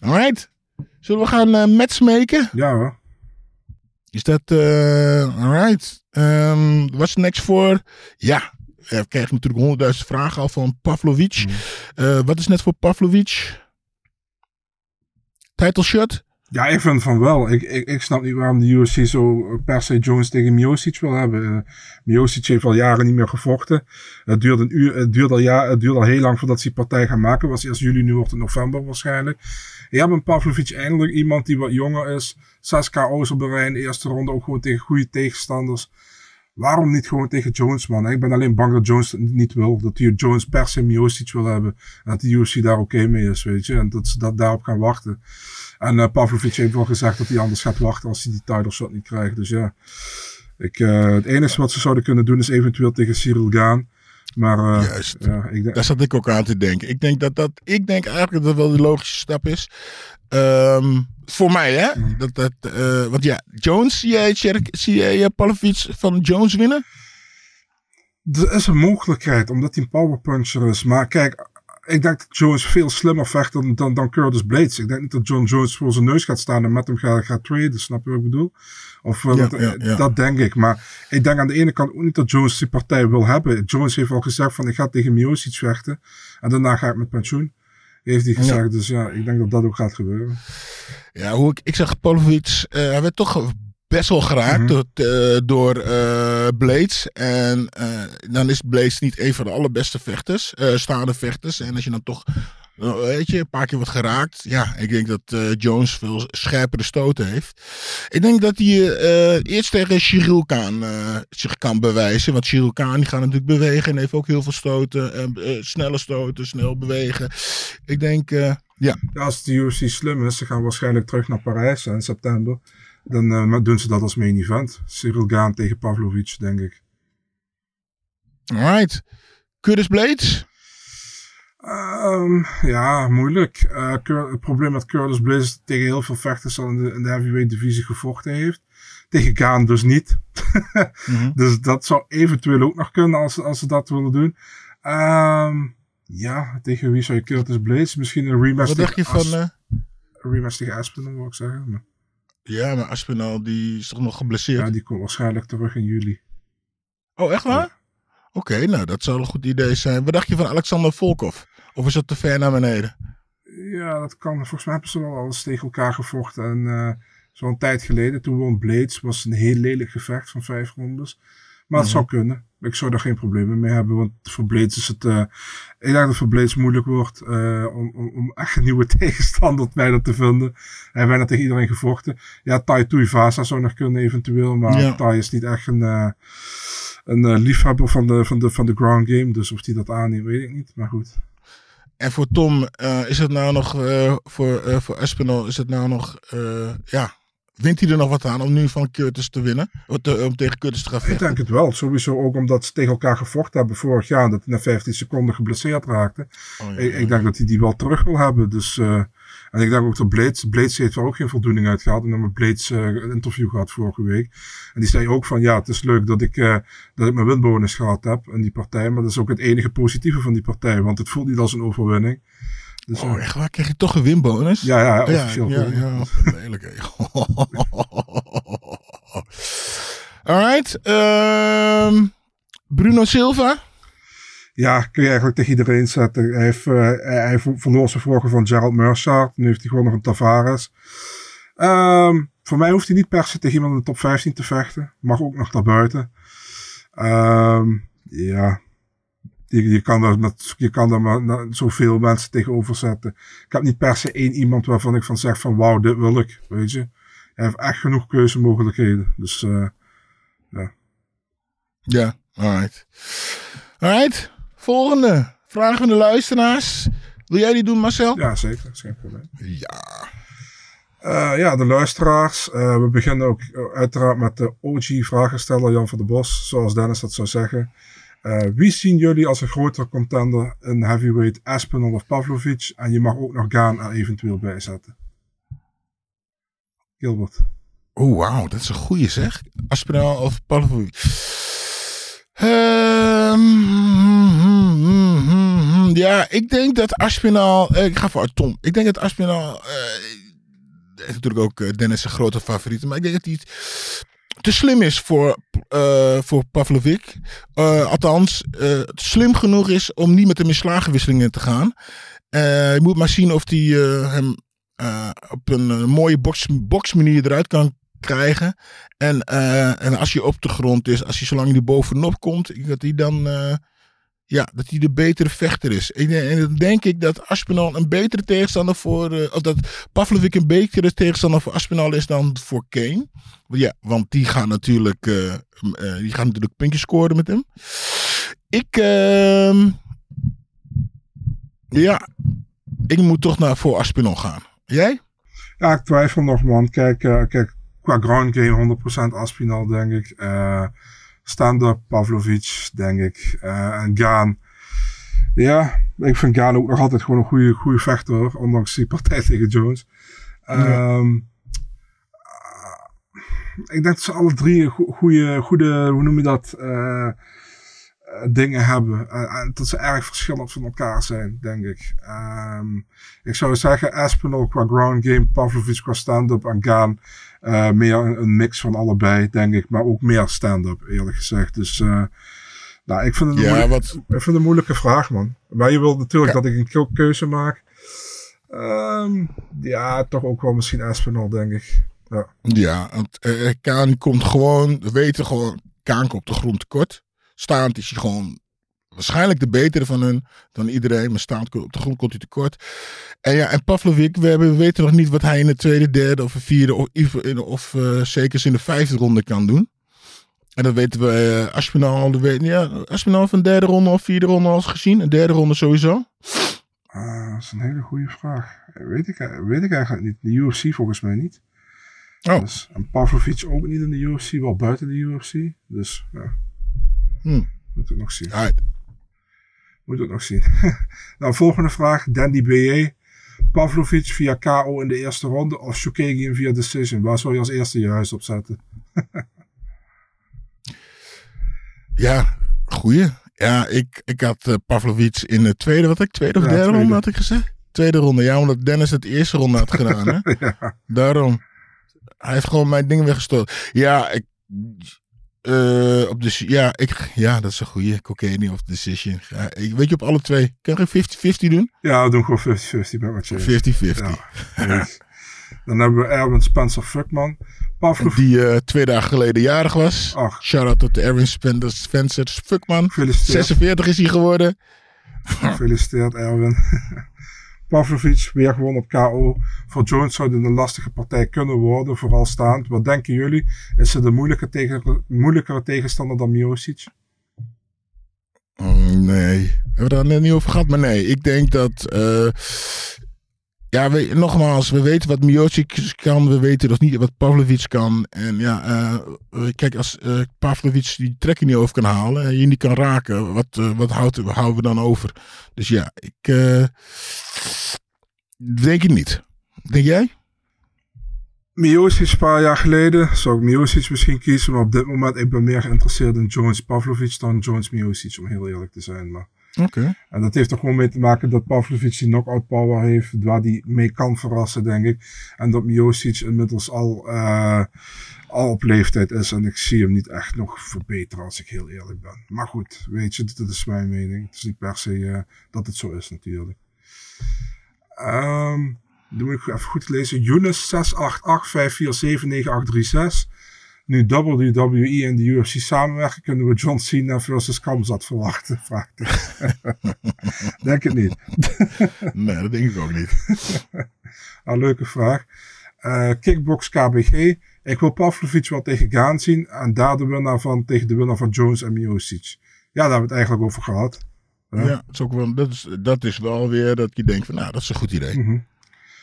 Alright. Zullen we gaan eh matchmaken? Ja hoor. Is dat, eh alright. Ehm what's next voor? Ja, we krijgen natuurlijk honderdduizend vragen al van Pavlovic. Eh, wat is net voor Pavlovic? Title shot? Ja, ik vind van wel. Ik, ik, ik snap niet waarom de UFC zo per se Jones tegen Miocic wil hebben. Uh, heeft al jaren niet meer gevochten. Het duurt, een uur, het duurt, al, ja, het duurt al heel lang voordat ze die partij gaan maken. Was eerst juli, nu wordt het november waarschijnlijk. Je hebt een Pavlovic eindelijk iemand die wat jonger is. 6 KO's eerste ronde. Ook gewoon tegen goede tegenstanders. Waarom niet gewoon tegen Jones, man? Ik ben alleen bang dat Jones niet wil. Dat hij Jones per se Miocic wil hebben. En dat de UFC daar oké mee is, weet je. En dat ze dat daarop gaan wachten. En uh, Pavlovic heeft wel gezegd dat hij anders gaat wachten als hij die title shot niet krijgt. Dus ja, ik, uh, het enige wat ze zouden kunnen doen is eventueel tegen Cyril gaan. Maar uh, Juist. ja, ik Daar zat ik ook aan te denken. Ik denk dat dat, ik denk eigenlijk dat dat wel de logische stap is. Ehm, voor mij, hè? Mhm. Dat, dat, eh, want ja, Jones, zie jij, zie jij eh, Pavlovic van Jones winnen? er is een mogelijkheid, omdat hij een powerpuncher is. Maar kijk, ik denk dat Jones veel slimmer vecht dan, dan, dan Curtis Blades. Ik denk niet dat John Jones voor zijn neus gaat staan en met hem gaat, gaat traden. Snap je wat ik bedoel? Of, eh, Ja, dat, ja, ja. dat denk ik. Maar ik denk aan de ene kant ook niet dat Jones die partij wil hebben. Jones heeft al gezegd van ik ga tegen Miocic vechten. En daarna ga ik met pensioen. Heeft hij gezegd. Dus ja, ik denk dat dat ook gaat gebeuren. Ja, hoe ik, ik zag Pavlovic, eh, hij werd toch best wel geraakt Mhm. door, eh, door eh, Blades. En eh, dan is Blades niet een van de allerbeste vechters, eh, staande vechters. En als je dan toch, weet je, een paar keer wordt geraakt. Ja, ik denk dat eh, Jones veel scherpere stoten heeft. Ik denk dat hij eh, eerst tegen Cyril Kaan eh, zich kan bewijzen. Want Cyril Kaan die gaat natuurlijk bewegen en heeft ook heel veel stoten. en snelle stoten, snel bewegen. Ik denk, eh, ja, Ja, als de UFC slim is, ze gaan waarschijnlijk terug naar Parijs in september. Dan eh, doen ze dat als main event. Cyril Gaan tegen Pavlovic, denk ik. alright. Curtis Blades? Ehm, ja, moeilijk. Eh, het probleem met Curtis Blades is dat hij tegen heel veel vechters al in de, in de heavyweight divisie gevochten heeft. Tegen Gaan dus niet. Mhm. Dus dat zou eventueel ook nog kunnen als, als ze dat willen doen. Ehm, ja, tegen wie zou je Curtis Blades? Misschien een rematch Wat dacht je van... As- eh, een rematch tegen Aspinall, wil ik zeggen. Maar, ja, maar Aspinall die is toch nog geblesseerd? ja, die komt waarschijnlijk terug in juli. Oh, echt waar? Oké, nou dat zou een goed idee zijn. Wat dacht je van Alexander Volkov? Of is dat te ver naar beneden? Ja, dat kan. Volgens mij hebben ze wel alles tegen elkaar gevochten. En eh, zo'n tijd geleden, toen won Blades, was een heel lelijk gevecht van vijf rondes. Maar het Mhm. zou kunnen. Ik zou daar geen problemen mee hebben. Want voor Blades is het. eh, ik denk dat voor Blades moeilijk wordt eh, om, om, om echt een nieuwe tegenstander bijna te vinden. Hij bijna tegen iedereen gevochten. Ja, Tai Tuivasa zou nog kunnen eventueel. Maar Ja. Tai is niet echt een, eh, een liefhebber van de, van, de, van de ground game. Dus of hij dat aanneemt, weet ik niet. Maar goed. En voor Tom, is het nou nog, voor, voor Aspinall, is het nou nog, ja, wint hij er nog wat aan om nu van Curtis te winnen? Om, te- om tegen Curtis te gaan Ik vechten? denk het wel. Sowieso ook omdat ze tegen elkaar gevochten hebben vorig jaar. Dat hij na 15 seconden geblesseerd raakte. Oh, ja, Ik, ja. ik denk dat hij die wel terug wil hebben. Dus, eh, en ik denk ook dat Blades, Blades heeft er ook geen voldoening uit gehad. En dan met Blades eh, een interview gehad vorige week. En die zei ook van ja, het is leuk dat ik, eh, dat ik mijn winbonus gehad heb in die partij. Maar dat is ook het enige positieve van die partij. Want het voelt niet als een overwinning. Dus, Oh, eh, echt waar? Krijg je toch een winbonus? ja, ja, ja, officieel. ja, ja. Lelijk, hè. Alright. ehm, Bruno Silva? Ja, kun je eigenlijk tegen iedereen zetten. Hij, heeft, eh, hij verloor zijn vorige van Gerald Mercer. Nu heeft hij gewoon nog een Tavares. Ehm, voor mij hoeft hij niet per se tegen iemand in de top 15 te vechten. Mag ook nog naar buiten. Ehm, ja. Je, je kan daar, met, je kan daar maar zoveel mensen tegenover zetten. Ik heb niet per se één iemand waarvan ik van zeg van wauw, dit wil ik. Weet je. Hij heeft echt genoeg keuzemogelijkheden. Dus eh, Ja, alright. Alright. Volgende. Vragen van de luisteraars. Wil jij die doen, Marcel? ja, zeker. Dat is geen probleem. Ja. Eh, ja, de luisteraars. Eh, we beginnen ook uiteraard met de OG-vragensteller Jan van der Bos, zoals Dennis dat zou zeggen. Eh, wie zien jullie als een grotere contender in heavyweight, Aspinall of Pavlovic? En je mag ook nog Gaan er eventueel bij zetten. Gilbert. Oh, wauw. Dat is een goeie zeg. Aspinall of Pavlovic. Ehm, ja, ik denk dat Aspinall... eh, ik ga voor Tom. Ik denk dat Aspinall... eh is natuurlijk ook Dennis' grote favoriet. Maar ik denk dat hij te slim is voor, eh voor Pavlovic. Eh, althans, eh, slim genoeg is om niet met hem in te gaan. Je moet maar zien of hij hem op een mooie box, boxmanier eruit kan krijgen. En, en als hij op de grond is, als hij zolang hij bovenop komt, dat hij dan ja, dat hij de betere vechter is. En, en dan denk ik dat Aspinall een betere tegenstander voor, eh, of dat Pavlovic een betere tegenstander voor Aspinall is dan voor Kane. Ja, want die gaan natuurlijk, eh, eh, die gaan natuurlijk puntjes scoren met hem. Ik, ehm, ja, ik moet toch naar voor Aspinall gaan. Jij? Ja, ik twijfel nog, man. Kijk, eh, kijk qua ground game 100% Aspinall, denk ik. Stand-up Pavlovic, denk ik. Eh, en Gaan. Ja, ik vind Gaan ook nog altijd gewoon een goede, goede vechter, hoor, ondanks die partij tegen Jones. Eh, ik denk dat ze alle drie een go- goede, goede, hoe noem je dat, eh, dingen hebben. Eh, en dat ze erg verschillend van elkaar zijn, denk ik. Ehm, ik zou zeggen Aspinall qua ground game, Pavlovic qua stand-up en Gaan eh, meer een, een mix van allebei, denk ik. Maar ook meer stand-up, eerlijk gezegd. Dus eh, nou, ik vind, het een Ja, wat, ik vind het een moeilijke vraag, man. Maar je wilt natuurlijk dat ik een keu- keuze maak. Ehm, ja, toch ook wel misschien Aspinall, denk ik. Ja. Ja, want eh, Kaan komt gewoon, we weten gewoon, Kaan komt op de grond tekort. Staand is hij gewoon waarschijnlijk de betere van hun dan iedereen. Maar staand op de grond komt hij tekort. En ja, en Pavlovic, we, hebben, we weten nog niet wat hij in de tweede, derde of de vierde of, of, of eh, zeker in de vijfde ronde kan doen. En dat weten we, uh, Aspinall, de weet, ja, Aspinall van derde ronde of vierde ronde al gezien. Een derde ronde sowieso. Ah, dat is een hele goede vraag. Weet ik, weet ik eigenlijk niet. De UFC volgens mij niet. Oh. Dus, en Pavlovic ook niet in de UFC, wel buiten de UFC. Dus ja. Hmm. Moet het nog zien. Alright. Moet het nog zien. nou, volgende vraag. Dandy B.A. Pavlovic via KO in de eerste ronde of Shukagian via decision? Waar zou je als eerste je huis op zetten? Ja, goeie. Ja, ik, ik had uh, Pavlovic in de tweede, wat ik, tweede of Ja, derde tweede. ronde had ik gezegd? Tweede ronde, ja, omdat Dennis het eerste ronde had gedaan. Hè? ja. Daarom. Hij heeft gewoon mijn dingen weggestolen. Ja, ik. Eh, op de, ja, ik, ja, dat is een goede. Cocaine of Decision. Ja, ik, weet je, op alle twee. Kan je 50-50 doen? 50-50 Ja, we doen gewoon 50-50 met wat je Ja, goed. Dan hebben we Erwin Spencer Fuckman. Pavlov, Die eh, twee dagen geleden jarig was. Ach. Shout-out tot Erwin Spencer Spencer Fuckman. Gefeliciteerd. 46 is hij geworden. Gefeliciteerd, Erwin. Pavlovic weer gewoon op KO. Voor Jones zou dit een lastige partij kunnen worden, vooral staand. Wat denken jullie? Is het een moeilijke moeilijkere tegenstander dan Miocic? Mm, Nee, we hebben het daar net niet over gehad, maar nee. Ik denk dat. eh, ja, we, nogmaals, we weten wat Miocic kan, we weten nog niet wat Pavlovic kan. En ja, eh, kijk, als eh Pavlovic die trekking niet over kan halen en je niet kan raken, wat, eh, wat houdt, houden we dan over? Dus ja, ik eh, denk het niet. Denk jij? Miocic een paar jaar geleden zou ik Miocic misschien kiezen, maar op dit moment ik ben meer geïnteresseerd in Jones Pavlovic dan Jones Miocic, om heel eerlijk te zijn. Maar Oké. En dat heeft er gewoon mee te maken dat Pavlovic die knockout power heeft, waar die mee kan verrassen, denk ik. En dat Miocic inmiddels al, eh, al op leeftijd is en ik zie hem niet echt nog verbeteren als ik heel eerlijk ben. Maar goed, weet je, dat is mijn mening. Het is niet per se eh, dat het zo is natuurlijk. Ehm dan moet ik even goed lezen. Younes 68854798636. Nu WWE en de UFC samenwerken, kunnen we John Cena versus Kamzat verwachten? Vraagt. Denk het niet. Nee, dat denk ik ook niet. Ah, leuke vraag. Eh, Kickbox KBG. Ik wil Pavlovic wel tegen Gaan zien. En daar de winnaar van tegen de winnaar van Jones en Miocic. Ja, daar hebben we het eigenlijk over gehad. Ja, dat, is ook wel, dat, is, dat is wel weer dat je denkt van, nou, dat is een goed idee. Mhm.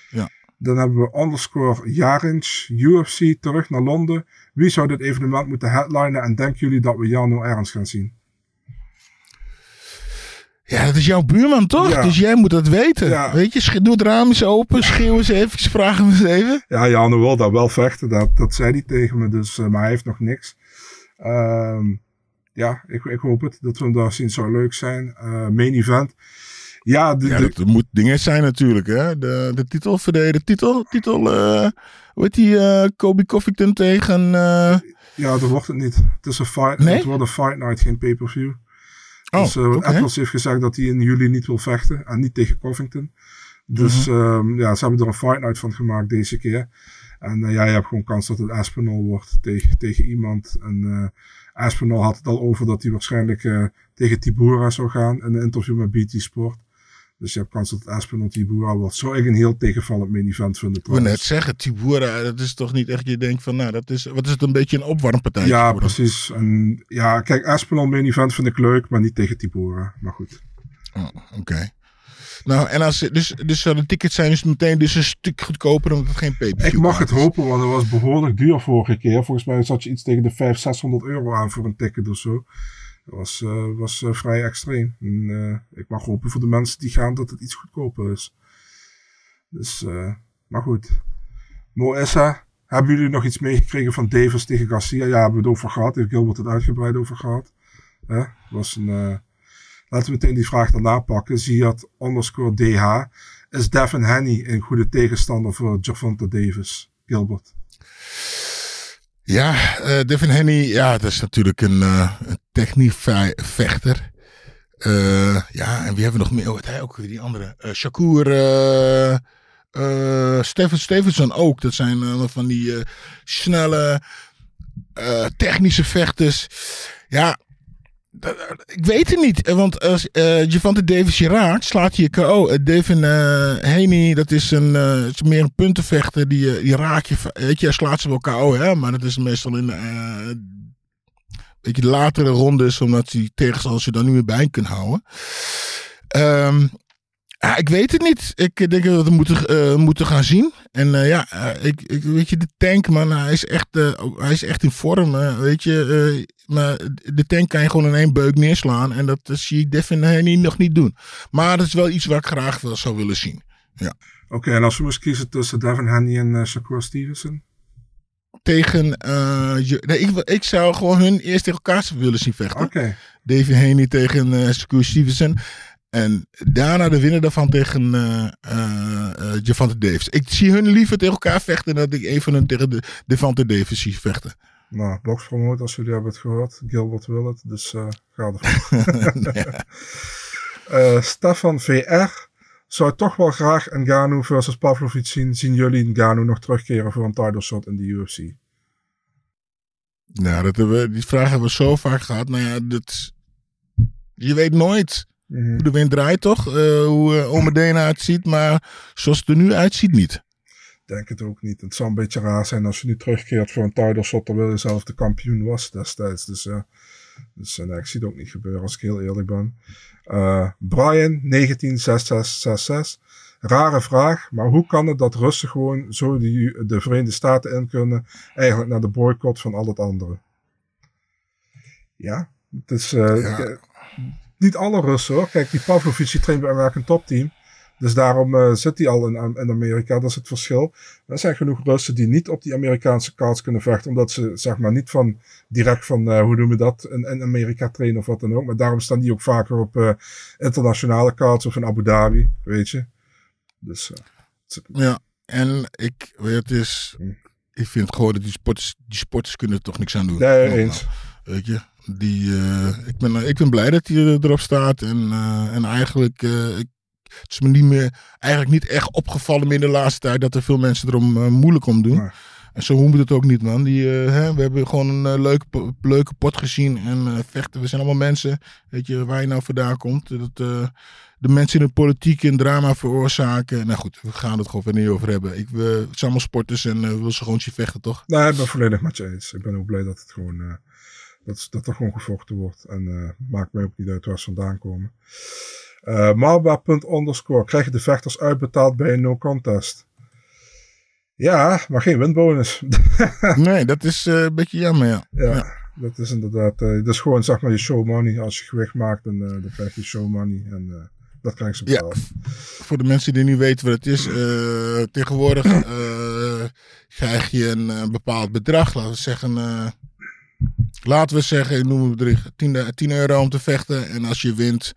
Ja. Dan hebben we underscore Jarins, UFC, terug naar Londen. Wie zou dit evenement moeten headlinen en denken jullie dat we Jano ergens gaan zien? Ja, dat is jouw buurman toch? Ja. Dus jij moet dat weten. Ja. Weet je, doe het raam eens open, schreeuw eens even, vraag hem eens even. Ja, Jano wil daar wel vechten. Dat, dat zei hij tegen me, dus, eh, maar hij heeft nog niks. Ehm, ja, ik, ik hoop het. Dat we hem daar zien zou leuk zijn. Eh main event. Ja, de, Ja, dat, moet dingen zijn natuurlijk, hè. De, de titel, de titel, titel, eh hoe heet die, eh Kobe Covington tegen, eh, ja, dat wordt het niet. Het is een fight. Nee? Het wordt een fight night, geen pay-per-view. oh, dus uh. Atlas heeft gezegd dat hij in juli niet wil vechten. En niet tegen Covington. Dus ehm, ja, ze hebben er een fight night van gemaakt deze keer. En ja, je hebt gewoon kans dat het Aspinall wordt tegen, tegen iemand. En Aspinall had het al over dat hij waarschijnlijk tegen Tibura zou gaan in een interview met BT Sport. Dus je hebt kans dat Aspinall Tibura wordt. Zou ik een heel tegenvallend main event vinden Ik wil net zeggen, Tibura, dat is toch niet echt je denkt van, nou, dat is, wat is het een beetje een opwarmpartij? Ja, precies. En ja, kijk, Aspinall main event vind ik leuk, maar niet tegen Tibura. Maar goed. Oh, Oké. Nou, en als, dus, dus de tickets zijn dus meteen dus een stuk goedkoper omdat het geen pay Ik mag het hopen, want het was behoorlijk duur vorige keer. Volgens mij zat je iets tegen de 500, 600 euro aan voor een ticket of zo. Dat was, eh, was eh, vrij extreem. Eh, ik mag hopen voor de mensen die gaan dat het iets goedkoper is. Dus, eh, maar goed. Moessa, hebben jullie nog iets meegekregen van Davis tegen Garcia? Ja, hebben we het over gehad. Heeft Gilbert het uitgebreid over gehad. Hè? Was een, eh, laten we meteen die vraag daarna pakken. Ziad underscore DH. Is Devin Haney een goede tegenstander voor Javonte Davis? Gilbert. Ja, eh, Devin Henny, ja, dat is natuurlijk een, eh een technisch vechter. Eh, ja, en wie hebben we nog meer? Oh, hij ook weer die andere. Eh Shakur, Steven Stevenson ook. Dat zijn van die snelle, technische vechters. Ja, ik weet het niet. eh, Want als eh Javante Davis je raakt, slaat hij je KO. Eh, Devin eh Haney, dat is, een, eh, is meer een puntenvechter. Die, die raak je. Weet je, hij slaat ze wel KO, hè. Maar dat is meestal in beetje latere rondes. Omdat die tegenstanders je dan niet meer bij kunt houden. Ehm, ja, ik weet het niet. Ik eh, denk dat we het moeten, eh, moeten gaan zien. En eh, ja, ik, ik, weet je, de tank, man, hij is echt, hij is echt in vorm. weet je, maar de tank kan je gewoon in één beuk neerslaan. En dat zie ik Devin nog niet doen. Maar dat is wel iets wat ik graag wel zou willen zien. Oké, en als we moesten kiezen tussen Devin Haney en Shakur Stevenson? Tegen, je- nee, ik, ik zou gewoon hun eerst tegen elkaar willen zien vechten. Oké. David Haney tegen Shakur Stevenson. En daarna de winnaar daarvan tegen Javante Davis. Ik zie hun liever tegen elkaar vechten dan dat ik een van hun tegen de Devante Davis zie vechten. Nou, boxpromote als jullie hebben het gehoord. Gilbert wil het, dus eh ga ervan. Eh, Stefan VR zou toch wel graag Ngannou versus Pavlovic zien. Zien jullie Ngannou nog terugkeren voor een title shot in de UFC? Nou, dat hebben we, die vraag hebben we zo vaak gehad. Nou ja, dat, je weet nooit. Hoe de wind draait, toch? Eh, hoe uh, Omedena het ziet, maar zoals het er nu uitziet, niet. denk het ook niet. Het zou een beetje raar zijn als je nu terugkeert voor een title shot terwijl je zelf de kampioen was destijds. Dus, eh, dus eh, nee, ik zie het ook niet gebeuren als ik heel eerlijk ben. Eh, Brian, 196666. Rare vraag, maar hoe kan het dat Russen gewoon zo de, de Verenigde Staten in kunnen, eigenlijk naar de boycott van al het andere? Ja, het is eh, Ja. Niet alle Russen hoor. Kijk, die Pavlovic die traint bij een American Top Team. Dus daarom eh, zit hij al in, in Amerika. Dat is het verschil. Er zijn genoeg Russen die niet op die Amerikaanse kaarts kunnen vechten. Omdat ze zeg maar niet van direct van, eh, hoe noemen we dat, in, in Amerika trainen of wat dan ook. Maar daarom staan die ook vaker op eh, internationale kaarts of in Abu Dhabi, weet je. Dus Ja, en ik weet het is. Ik vind gewoon dat die sporters, die sporters kunnen er toch niks aan doen. nee, eens. nou, weet je, die, eh, ik, ben, ik ben blij dat hij er- erop staat. En, eh, en eigenlijk, eh, ik, het is me niet meer, eigenlijk niet echt opgevallen meer in de laatste tijd dat er veel mensen erom eh, moeilijk om doen. En zo moet het ook niet, man. Die, eh, hè, we hebben gewoon een eh, leuke, leuke pot gezien. En eh, vechten, we zijn allemaal mensen. Weet je, waar je nou vandaan komt. Dat, eh, de mensen in de politiek een drama veroorzaken. Nou goed, we gaan het gewoon verder niet over hebben. Ik, het zijn allemaal sporters en eh, we willen ze gewoon zien vechten, toch? Nee, ik ben volledig met je eens. Ik ben ook blij dat het gewoon, eh, dat, dat er gewoon gevochten wordt. En eh, maakt mij ook niet uit waar ze vandaan komen. Eh Marba.underscore. Krijgen de vechters uitbetaald bij een no contest? Ja, maar geen winbonus. Nee, dat is eh, een beetje jammer, ja. ja, dat is inderdaad. eh dat is gewoon zeg maar je show money. Als je gewicht maakt, dan, dan krijg je show money. En dat krijgen ze Ja, betaald. voor de mensen die nu weten wat het is. tegenwoordig krijg je een bepaald bedrag. Laten we zeggen, laten we zeggen, ik noem het bedrijf, 10, 10 euro om te vechten. En als je wint,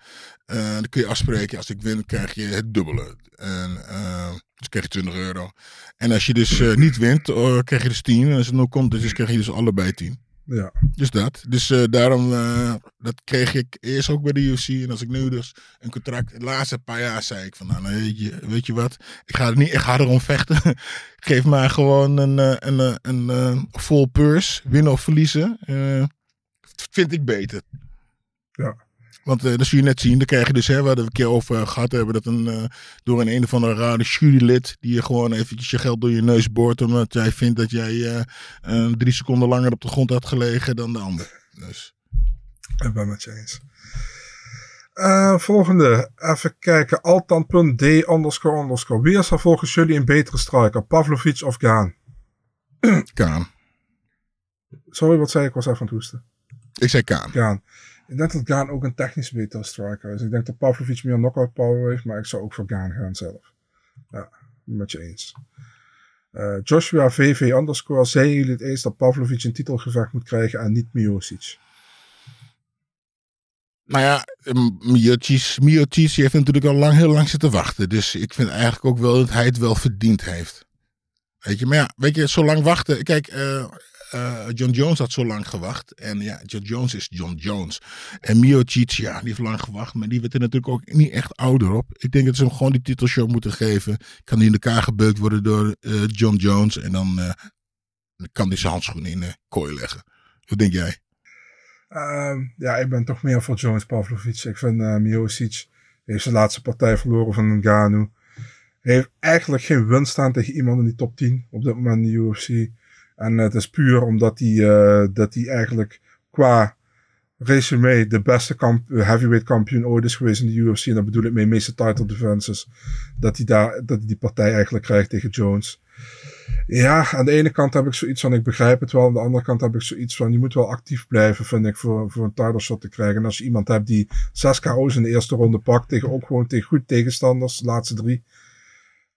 eh, dan kun je afspreken. Als ik win, krijg je het dubbele. En, eh, dus krijg je 20 euro. En als je dus eh, niet wint, eh, krijg je dus 10. En als het nog komt, dus krijg je dus allebei 10. Ja. Dus dat. Dus eh, daarom, eh, dat kreeg ik eerst ook bij de UFC. En als ik nu dus een contract, de laatste paar jaar zei ik van, nou, weet, je, weet je wat, ik ga, er niet, ik ga erom vechten. Geef mij gewoon een, eh, een, een, een, full purse, winnen of verliezen. eh, vind ik beter. Ja. Want eh, dat zul je net zien, dan krijg je dus, hè, waar we een keer over gehad hebben, dat een, eh, door een een of andere rare jurylid, die je gewoon eventjes je geld door je neus boort, omdat jij vindt dat jij eh, eh, drie seconden langer op de grond had gelegen dan de ander. Dus. Ik ben met je eens. Eh, volgende. Even kijken. Altan.d underscore underscore. Wie is er volgens jullie een betere striker? Pavlovic of Gaan? Kaan. Sorry, wat zei ik? Ik was even aan het hoesten. Ik zei Kaan. Gaan. Ik denk dat Gaan ook een technisch betere striker is. Ik denk dat Pavlovic meer knockout power heeft, maar ik zou ook voor Gaan gaan zelf. Ja, met je eens. Eh, Joshua VV underscore. Zeiden jullie het eens dat Pavlovic een titelgevecht moet krijgen en niet Miocic? Nou ja, Miocic, Miocic heeft natuurlijk al lang, heel lang zitten wachten. Dus ik vind eigenlijk ook wel dat hij het wel verdiend heeft. Weet je, maar ja, weet je, zo lang wachten. Kijk, eh, eh, John Jones had zo lang gewacht. En ja, John Jones is John Jones. En Miocic, ja, die heeft lang gewacht. Maar die werd er natuurlijk ook niet echt ouder op. Ik denk dat ze hem gewoon die titelshow moeten geven. Kan die in elkaar gebeukt worden door eh, John Jones. En dan, eh, kan hij zijn handschoenen in de kooi leggen. Wat denk jij? Ehm, ja, ik ben toch meer voor Jones Pavlovic. Ik vind uh, Miocic heeft zijn laatste partij verloren van Ngannou. Hij heeft eigenlijk geen winst staan tegen iemand in die top 10 op dit moment in de UFC. En het is puur omdat hij, uh, dat hij eigenlijk qua resume de beste kamp heavyweight kampioen ooit is geweest in de UFC. En dat bedoel ik mee meeste title defenses. Dat hij, daar, dat hij die partij eigenlijk krijgt tegen Jones. Ja, aan de ene kant heb ik zoiets van, ik begrijp het wel. Aan de andere kant heb ik zoiets van, je moet wel actief blijven, vind ik, voor, voor een title shot te krijgen. En als je iemand hebt die 6 KO's in de eerste ronde pakt, tegen ook gewoon tegen goed tegenstanders, de laatste drie,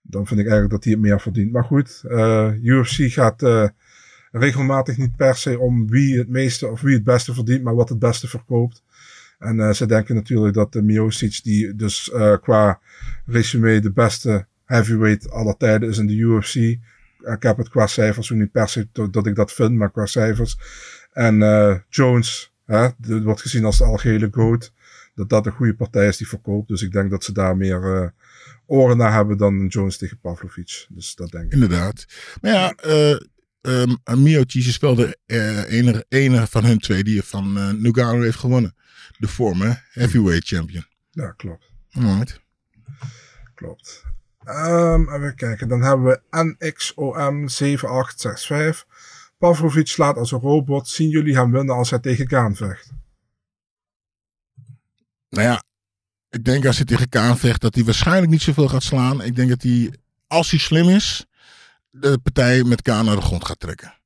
dan vind ik eigenlijk dat hij het meer verdient. Maar goed, uh, UFC gaat uh, regelmatig niet per se om wie het meeste of wie het beste verdient, maar wat het beste verkoopt. En uh, ze denken natuurlijk dat de Miocic, die dus qua resume de beste heavyweight aller tijden is in de UFC, ik heb het qua cijfers ook niet per se dat ik dat vind, maar qua cijfers. En uh, Jones, hè, wordt gezien als de algehele goat. Dat dat een goede partij is die verkoopt. Dus ik denk dat ze daar meer uh, oren naar hebben dan Jones tegen Pavlovic. Dus dat denk ik. Inderdaad. Maar ja, uh, um, Miocic is wel de enige, enige van hun twee die van uh, Nugano heeft gewonnen. De former heavyweight champion. Ja, klopt. Alright. Klopt. Um, even kijken, dan hebben we NXOM7865. Pavlovic slaat als een robot. Zien jullie hem winnen als hij tegen Kaan vecht? Nou ja, ik denk als hij tegen Kaan vecht dat hij waarschijnlijk niet zoveel gaat slaan. Ik denk dat hij, als hij slim is, de partij met Kaan naar de grond gaat trekken.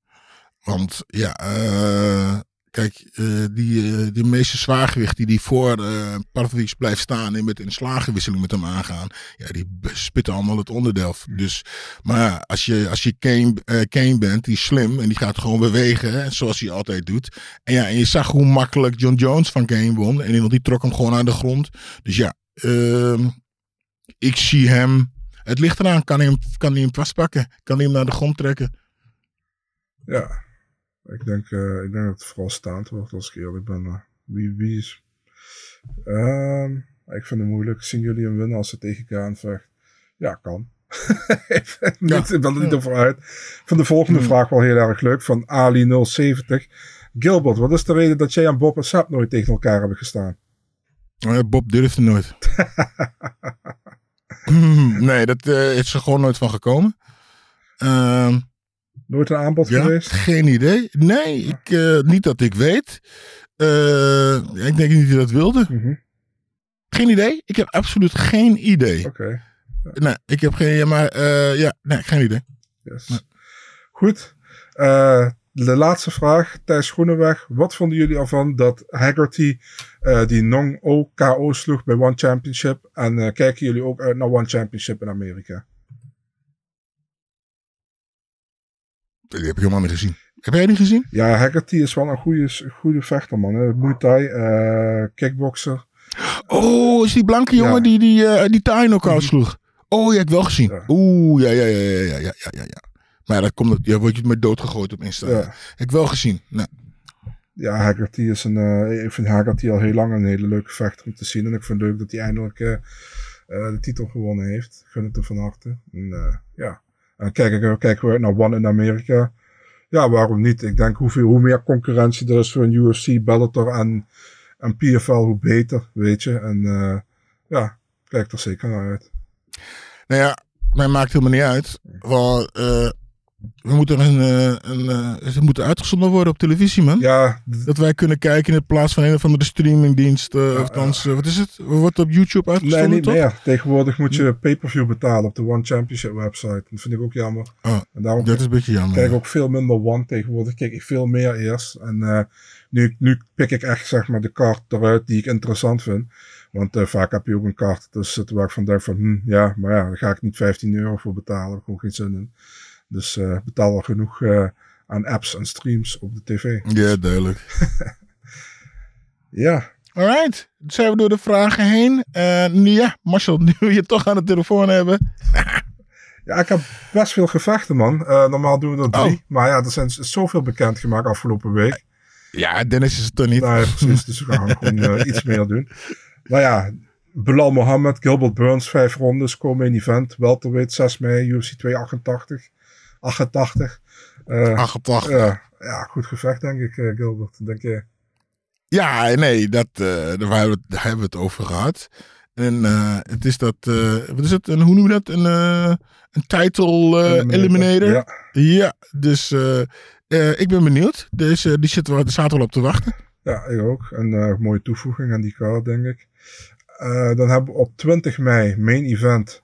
Want ja, uh, Kijk, uh, die, uh, die meeste zwaargewicht die, die voor uh, Pavlovic blijft staan en met een slagenwisseling met hem aangaan, ja, die spitten allemaal het onderdeel. Dus, maar als je, als je Kane, Kane bent, die is slim en die gaat gewoon bewegen, hè, zoals hij altijd doet. En ja, en je zag hoe makkelijk John Jones van Kane won en die trok hem gewoon aan de grond. Dus ja, ehm, ik zie hem, het ligt eraan, kan hij hem, kan hij hem vastpakken? Kan hij hem naar de grond trekken? Ja, ik denk, uh, ik denk dat het vooral staand wordt als ik eerlijk ben. Uh, wie, wie is... Uh, ik vind het moeilijk. Zien jullie hem winnen als ze tegen Kaan vecht? Ja, kan. ik ben ja. er niet over uit. Van de volgende hmm. vraag wel heel erg leuk. Van Ali070. Gilbert, wat is de reden dat jij en Bob en Sap nooit tegen elkaar hebben gestaan? Oh Bob durfde nooit. nee, dat uh, is er gewoon nooit van gekomen. Ehm, Nooit een aanbod ja, geweest? Geen idee. Nee, ik, uh, niet dat ik weet. Uh, ik denk niet dat hij dat wilde. Mm -hmm. Geen idee. Ik heb absoluut geen idee. Oké. Okay. Ja. Nee, ik heb geen, maar uh, ja, nee, geen idee. Yes. Nee. Goed. De laatste vraag, Thijs Groeneweg. Wat vonden jullie ervan dat Haggerty die non KO sloeg bij One Championship? En kijken jullie ook uit naar One Championship in Amerika? Die heb ik helemaal niet gezien. Heb jij die gezien? Ja, Haggerty is wel een goede, goede vechter, man. Muay Thai, uh, kickboxer. Oh, is die blanke jongen ja. die die, die Thai ook uitsloeg? Oh, ja, heb ik wel gezien. Ja. Oeh, ja, ja, ja, ja, ja, ja, ja, ja. Maar dat komt, ja, word je met doodgegooid op Insta. Ja. Heb ik wel gezien. Nou. Ja, Haggerty is een. eh, ik vind Haggerty al heel lang een hele leuke vechter om te zien. En ik vind het leuk dat hij eindelijk eh, eh, de titel gewonnen heeft. Gun het hem van harte. En, ja. En kijken, kijken we naar One in Amerika. Ja, waarom niet? Ik denk hoeveel, hoe meer concurrentie er is voor een UFC, Bellator en, en PFL, hoe beter, weet je. En eh, ja, kijk er zeker naar uit. Nou ja, mij maakt helemaal niet uit. Want we moeten een, eh, een, eh, ze moeten uitgezonden worden op televisie, man. Ja, Dat wij kunnen kijken in plaats van een of andere streamingdienst. of althans, eh, wat is het? Wordt op YouTube nee, uitgezonden, niet toch? meer. Tegenwoordig moet je pay-per-view betalen op de One Championship website. Dat vind ik ook jammer. En daarom dat is een beetje jammer. kijk ja. ook veel minder One tegenwoordig. Kijk ik veel meer eerst. En nu, nu pik ik echt zeg maar de kaart eruit die ik interessant vind. Want vaak heb je ook een kaart zitten waar ik van denk van, hm, ja, maar ja, daar ga ik niet 15 euro voor betalen. Daar heb ik gewoon geen zin in. Dus eh betaal al genoeg eh, aan apps en streams op de tv. Ja, duidelijk. Ja, Alright, zijn we door de vragen heen. Eh, nu ja, Marcel, nu we je toch aan de telefoon hebben. Ja, ik heb best veel gevechten, man. Eh, normaal doen we er drie. Oh. Maar ja, er zijn zoveel bekendgemaakt afgelopen week. Ja, Dennis is het toch niet. Nee, precies. Dus we gaan gewoon iets meer doen. Maar ja, Bilal Mohammed, Gilbert Burns, vijf rondes, komen in event. Welterweight, 6 mei, UFC 288. 88. Eh, 88. ja, ja, goed gevecht, denk ik, eh, Gilbert. Denk je? Ja, nee, dat, eh, daar, hebben we het, daar hebben we het over gehad. En eh, het is dat, eh, wat is het, een, hoe noem je dat? Een, eh, een title eh, eliminator. Ja. Ja, dus eh, eh, ik ben benieuwd. Dus eh, die zitten al op te wachten. Ja, ik ook. Een eh, mooie toevoeging aan die kaart, denk ik. Eh, dan hebben we op 20 mei main event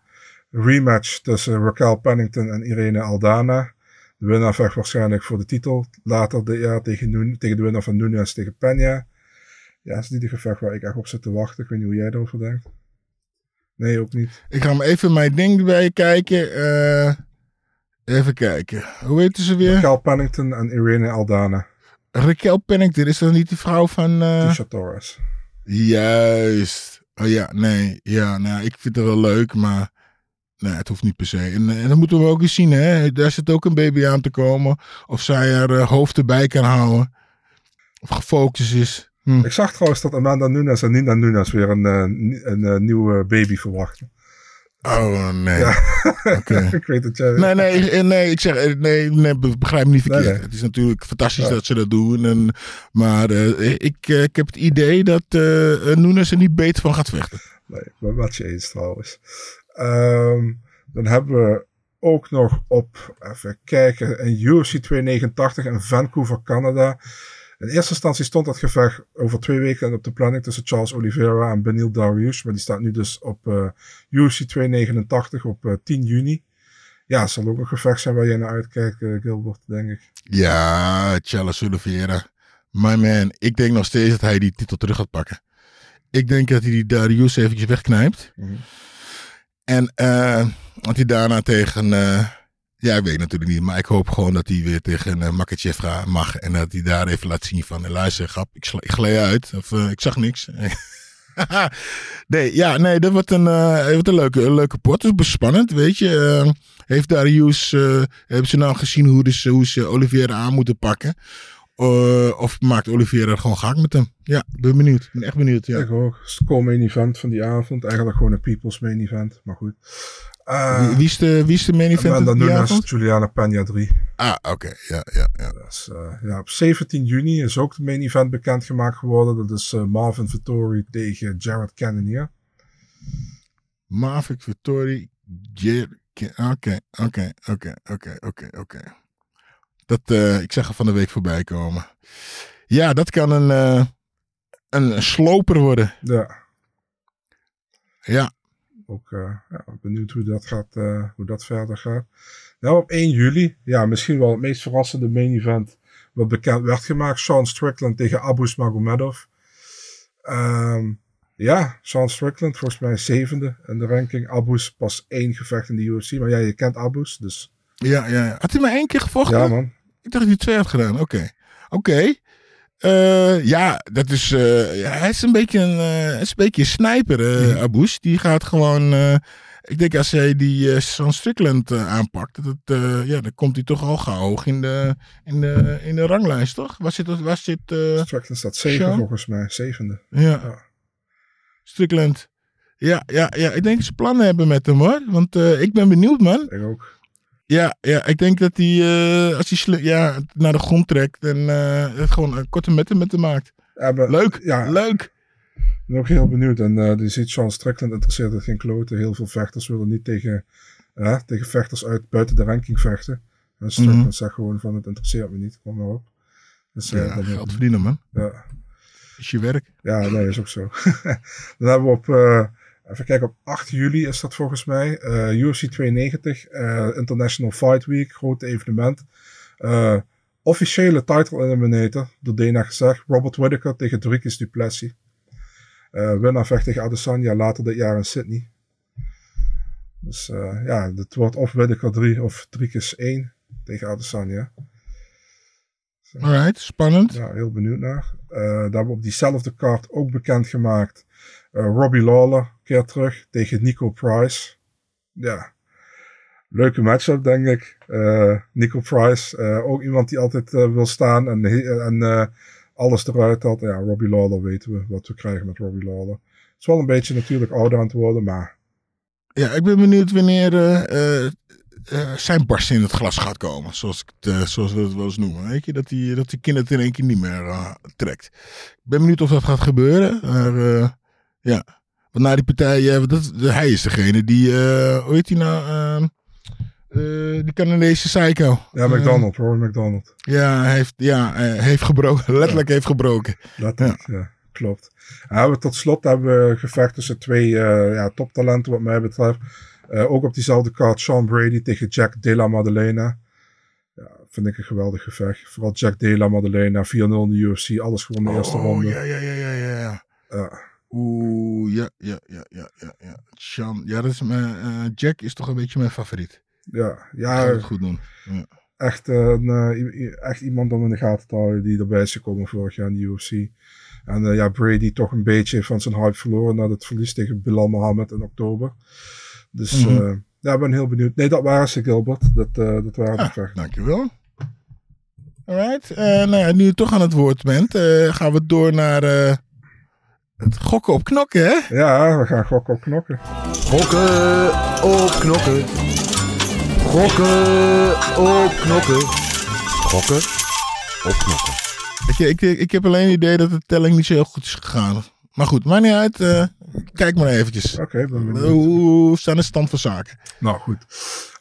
rematch tussen Raquel Pennington en Irene Aldana. De winnaar vecht waarschijnlijk voor de titel. Later dit jaar tegen, tegen de winnaar van Nunes tegen Peña. Ja, dat is niet de gevecht waar ik echt op zit te wachten. Ik weet niet hoe jij erover denkt. Nee, ook niet. Ik ga hem even mijn ding erbij kijken. Eh, even kijken. Hoe weten ze weer? Raquel Pennington en Irene Aldana. Raquel Pennington, is dat niet die vrouw van... eh, Tisha Torres. Juist. Oh ja, nee. Ja, nou, ik vind het wel leuk, maar nee, het hoeft niet per se. En, eh, en dan moeten we ook eens zien, hè. Daar zit ook een baby aan te komen. Of zij haar eh, hoofd erbij kan houden. Of gefocust is. Hm. Ik zag trouwens dat Amanda Nunes en Nina Nunes weer een, eh, een, nieuwe baby verwachten. Oh, nee. Ja. Ik weet het jij. Nee, nee, nee, ik zeg, nee, nee be- begrijp me niet verkeerd. Nee, nee. Het is natuurlijk fantastisch Ja. dat ze dat doen. En, maar ik, ik heb het idee dat eh, Nunes er niet beter van gaat vechten. Nee, ben met je eens trouwens. Ehm, dan hebben we ook nog op, even kijken, een UFC 289 in Vancouver, Canada. In eerste instantie stond dat gevecht over twee weken op de planning tussen Charles Oliveira en Benil Dariush. Maar die staat nu dus op eh UFC 289 op eh, 10 juni. Ja, het zal ook een gevecht zijn waar je naar uitkijkt, eh, Gilbert, denk ik. Ja, Charles Oliveira. My man, ik denk nog steeds dat hij die titel terug gaat pakken. Ik denk dat hij die Darius eventjes wegknijpt. Mhm. En eh dat hij daarna tegen... eh, ja, ik weet natuurlijk niet. Maar ik hoop gewoon dat hij weer tegen uh, Makachev gaat- mag. En dat hij daar even laat zien van... eh, Luister, grap, ik, sla, ik gleed uit. Of eh, ik zag niks. nee, ja, nee, dat wordt een, eh, wordt een leuke, leuke pot. Dat is spannend, weet je. Eh, heeft Darius... eh, hebben ze nou gezien hoe, dus, hoe ze Oliveira aan moeten pakken? Eh, of maakt Oliveira gewoon gehakt met hem? Ja, ben benieuwd. Ik ben echt benieuwd, ja. Ik ook. Het is het main event van die avond. Eigenlijk gewoon een people's main event, maar goed. Eh, Wie, wie, is de, wie is de main event Nunes, avond? Juliana Peña 3. Ah, oké. Ja, ja, ja. Dat is, eh, ja, op 17 juni is ook de main event bekendgemaakt geworden. Dat is Marvin Vittori tegen Jared Cannonier. Mavic Vittori. Ke- Oké, oké, oké, oké, oké, oké. Dat, eh, ik zag er van de week voorbij komen. Ja, dat kan een, eh, een sloper worden. Ja, Ja, ook eh, ja, benieuwd hoe dat, gaat, hoe dat verder gaat. Nou, op 1 juli, ja, misschien wel het meest verrassende main event wat bekend werd gemaakt. Sean Strickland tegen Abus Magomedov. Ehm, ja, Sean Strickland volgens mij zevende in de ranking. Abus pas één gevecht in de UFC. Maar ja, je kent Abus, dus ja, ja. ja. Had hij maar één keer gevochten? ja man. Ik dacht dat hij twee had gedaan. Oké. Oké. Eh, ja, dat is. eh, ja, hij is een beetje een, eh, is een beetje een sniper, eh Mhm. Die gaat gewoon. ik denk als hij die Sean Strickland aanpakt, dat ja, dan komt hij toch al gauw hoog in de, in de, in de ranglijst, toch? Waar zit, waar zit Strickland staat zeven Sean? volgens mij. Zevende. ja. Ja. Strickland. Ja, ja, ja, ik denk dat ze plannen hebben met hem hoor. Want ik ben benieuwd, man. Ik ook. Ja, ja ik denk dat hij, eh, als hij sli- ja, naar de grond trekt en eh, het gewoon een korte metten met hem maakt. Ja, maar- Leuk, Ja, leuk. Ik ben ook heel benieuwd. En eh je ziet Sean Strickland interesseert het geen kloten. Heel veel vechters willen niet tegen, eh, tegen vechters uit buiten de ranking vechten. En Strickland Mhm. zegt gewoon van het interesseert me niet. Kom maar op. Dus, eh, Ja, dan- geld verdienen, man. ja. Is je werk. Ja, nee, is ook zo. dan hebben we op, eh, even kijken, op 8 juli is dat volgens mij. eh UFC 92, eh, International Fight Week, groot evenement. Eh, officiële title eliminator, door Dana gezegd. Robert Whittaker tegen Dricus Duplessis. Eh winnaar vecht tegen Adesanya later dit jaar in Sydney. Dus eh, ja, het wordt of Whittaker 3 of Dricus 1 tegen Adesanya. Alright, spannend. Ja, heel benieuwd naar. Daar hebben we op diezelfde kaart ook bekendgemaakt. eh Robbie Lawler terug tegen Nico Price. Ja, leuke matchup denk ik. Eh, Nico Price, eh, ook iemand die altijd eh, wil staan en, en alles eruit had. Ja, Robbie Lawler weten we wat we krijgen met Robbie Lawler. Het is wel een beetje natuurlijk ouder aan het worden, maar Ja, ik ben benieuwd wanneer zijn barst in het glas gaat komen. Zoals, ik het, zoals we het wel eens noemen. Weet je, dat die, dat die kind het in één keer niet meer trekt. Ik ben benieuwd of dat gaat gebeuren. Maar ja, want na die partij, eh, dat, hij is degene die, eh, hoe heet die nou? Ehm, eh, die Canadese psycho. ja, McDonald, Rory McDonald. Ja, hij heeft, ja, heeft gebroken. Letterlijk heeft gebroken. Letterlijk, ja. klopt. En hebben we tot slot hebben we gevecht tussen twee eh, ja, toptalenten wat mij betreft. Ook op diezelfde kaart Sean Brady tegen Jack Della Maddalena. Ja, vind ik een geweldig gevecht. Vooral Jack Della Maddalena, 4-0 in de UFC, alles gewoon de eerste Oh, ronde. ja, ja, ja, ja, ja, ja. Oeh, ja, ja, ja, ja, ja, ja. Sean, ja, dat is mijn, eh, Jack is toch een beetje mijn favoriet. Ja, ja gaat het goed doen. Ja. echt, een, eh, echt iemand om in de gaten te houden die erbij is gekomen vorig jaar in de UFC. En eh, ja, Brady toch een beetje van zijn hype verloren na het verlies tegen Bilal Mohammed in oktober. Dus Mhm. ja, ik ben heel benieuwd. Nee, dat waren ze, Gilbert. Dat, dat waren Ah, vechten. dankjewel. Alright, nou ja, nu je toch aan het woord bent, gaan we door naar het gokken op knokken, hè? Ja, we gaan gokken op knokken. Gokken op knokken. Gokken op knokken. Gokken op knokken. Weet je, ik, ik heb alleen het idee dat de telling niet zo heel goed is gegaan. Maar goed, maakt niet uit. eh, kijk maar eventjes. Oké, ben benieuwd. Hoe staan de stand van zaken? Nou goed.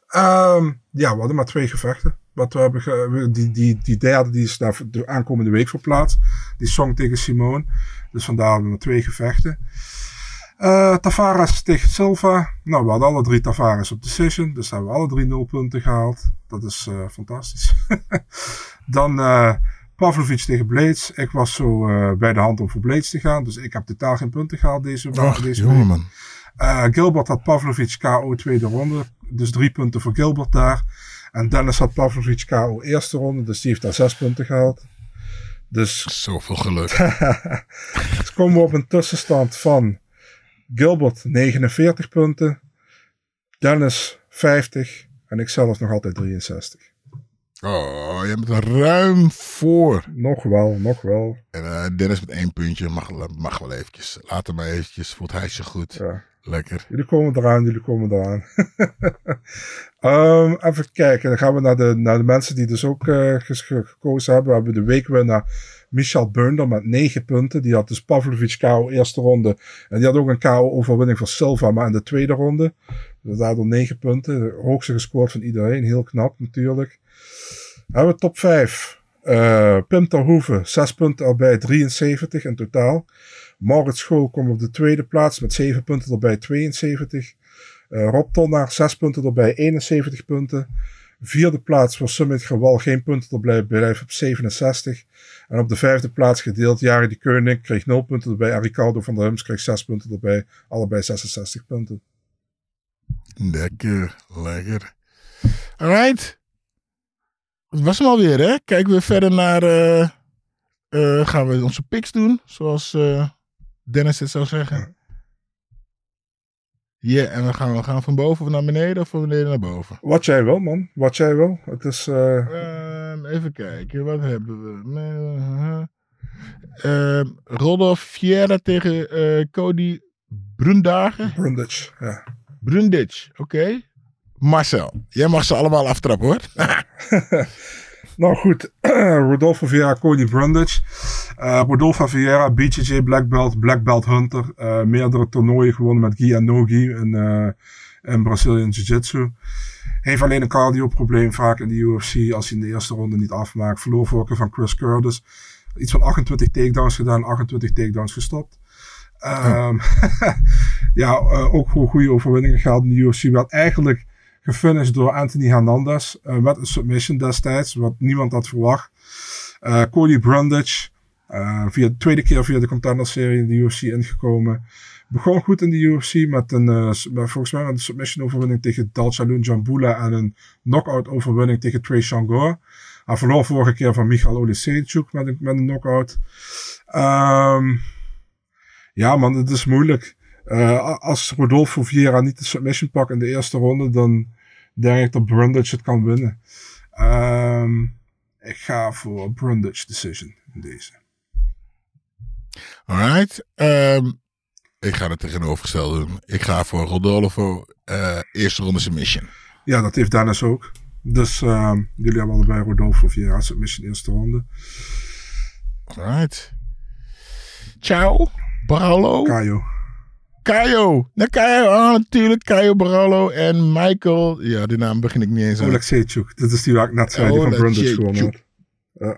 Ehm, ja, we hadden maar twee gevechten. Wat we hebben die, die, die derde die is naar de aankomende week verplaatst. Die Song tegen Simone. Dus vandaar hebben we maar twee gevechten. Eh Tavares tegen Silva. Nou, we hadden alle drie Tavares op decision. Dus hebben we alle drie nul punten gehaald. Dat is eh, fantastisch. Dan eh Pavlovic tegen Blades. Ik was zo bij de hand om voor Blades te gaan. Dus ik heb totaal geen punten gehaald deze, Ach, deze jongen week. man. Eh, Gilbert had Pavlovic KO tweede ronde. Dus drie punten voor Gilbert daar. En Dennis had Pavlovic KO eerste ronde. Dus die heeft daar zes punten gehaald. Dus, Zoveel geluk. dus komen we op een tussenstand van Gilbert 49 punten. Dennis 50. En ik zelf nog altijd 63. Oh, je bent er ruim voor. Nog wel, nog wel. En eh, Dennis met één puntje mag, mag wel eventjes. Laat hem maar eventjes. Voelt hij zich goed. Ja. Lekker. Jullie komen eraan, jullie komen eraan. Ehm, even kijken, dan gaan we naar de, naar de mensen die dus ook eh, gekozen hebben. We hebben de weekwinnaar Michel Beunder met 9 punten. Die had dus Pavlovic KO eerste ronde. En die had ook een KO-overwinning van Silva, maar in de tweede ronde. Dus daardoor 9 punten. De hoogste gescoord van iedereen. Heel knap natuurlijk. Dan hebben we top 5. Eh Pim Terhoeven, 6 punten erbij, 73 in totaal. Maurits School komt op de tweede plaats met 7 punten erbij, 72. Eh, Rob Tonnaar, 6 punten erbij, 71 punten. Vierde plaats voor Summit Gewal, geen punten erbij, blijft op 67. En op de vijfde plaats gedeeld, Jari de Koning kreeg 0 punten erbij. En Ricardo van der Hums kreeg 6 punten erbij, allebei 66 punten. Lekker, lekker. Alright. Dat was hem alweer, hè? Kijken we verder naar... eh, eh, gaan we onze picks doen, zoals Dennis het zou zeggen. Ja, en we gaan, we gaan van boven naar beneden of van beneden naar boven? Wat jij wil, man. Wat jij wil. Het is... eh, Ehm, even kijken, wat hebben we? Ehm Rodolf Fiera tegen Cody Brundagen. Brundage, ja. Brundage, oké. Marcel, jij mag ze allemaal aftrappen hoor. Nou goed, Rodolfo Vieira, Cody Brundage. Eh Rodolfo Vieira, BJJ Black Belt, Black Belt Hunter. eh, meerdere toernooien gewonnen met Gi en No-Gi in, in Brazilian Jiu-Jitsu. Heeft alleen een cardio-probleem vaak in de UFC als hij in de eerste ronde niet afmaakt. Verloor vorige van Chris Curtis. Iets van 28 takedowns gedaan, 28 takedowns gestopt. Ehm, ja, eh, ook gewoon goede overwinningen gehaald in de UFC. Werd eigenlijk gefinished door Anthony Hernandez. eh, met een submission destijds, wat niemand had verwacht. Eh, Cody Brundage, eh, via de tweede keer via de contender-serie in de UFC ingekomen. Begon goed in de UFC met een, volgens mij een submission overwinning tegen Dalchalun Jambula en een knockout overwinning tegen Trey Shangor. Hij verloor vorige keer van Michal Olisejczuk met een, met een knockout. Ehm, ja man, het is moeilijk. Eh, als Rodolfo Vieira niet de submission pakt in de eerste ronde, dan denk ik dat Brundage het kan winnen. Ehm, ik ga voor Brundage decision in deze. Alright. ehm, ik ga het tegenovergestelde doen. Ik ga voor Rodolfo eh, eerste ronde submission. Ja, dat heeft Dennis ook. Dus ehm, jullie hebben allebei Rodolfo Vieira submission eerste ronde. Alright. Ciao. Barolo. Kayo. Kayo. Kayo. Ah, natuurlijk. Kayo Barolo en Michael. Ja, die naam begin ik niet eens aan. Oleksiejczuk. Dit is die waar ik net zei, die van Brundage gewonnen. Ja.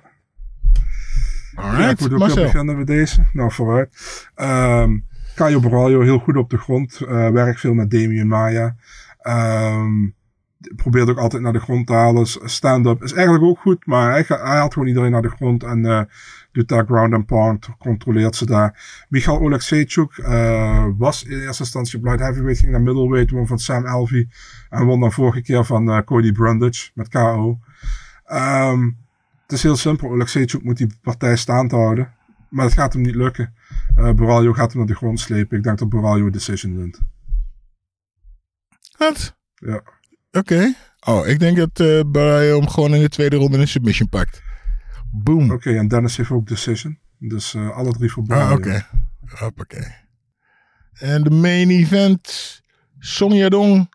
Alright, ja, ik moet ook Marcel. beginnen met deze. Nou, vooruit. Ehm Caio Boralho, heel goed op de grond. eh werkt veel met Damien Maya. Ehm probeert ook altijd naar de grond te halen. Stand-up is eigenlijk ook goed, maar hij haalt gewoon iedereen naar de grond en eh, doet daar ground and pound, controleert ze daar. Michal Oleksiejczuk eh was in eerste instantie light heavyweight, ging naar middleweight, won van Sam Alvey en won dan vorige keer van eh, Cody Brundage met KO. Ehm, het is heel simpel. Oleksiejczuk moet die partij staand houden. Maar het gaat hem niet lukken. Eh Boralho gaat hem naar de grond slepen. Ik denk dat Boralho een decision wint. Wat? Ja. Oké. Oh, ik denk dat eh Barrio hem gewoon in de tweede ronde een submission pakt. Boom. Oké, en Dennis heeft ook decision. Dus eh, alle drie voor. Ah, oké. Hoppakee. En de main event. Song Yadong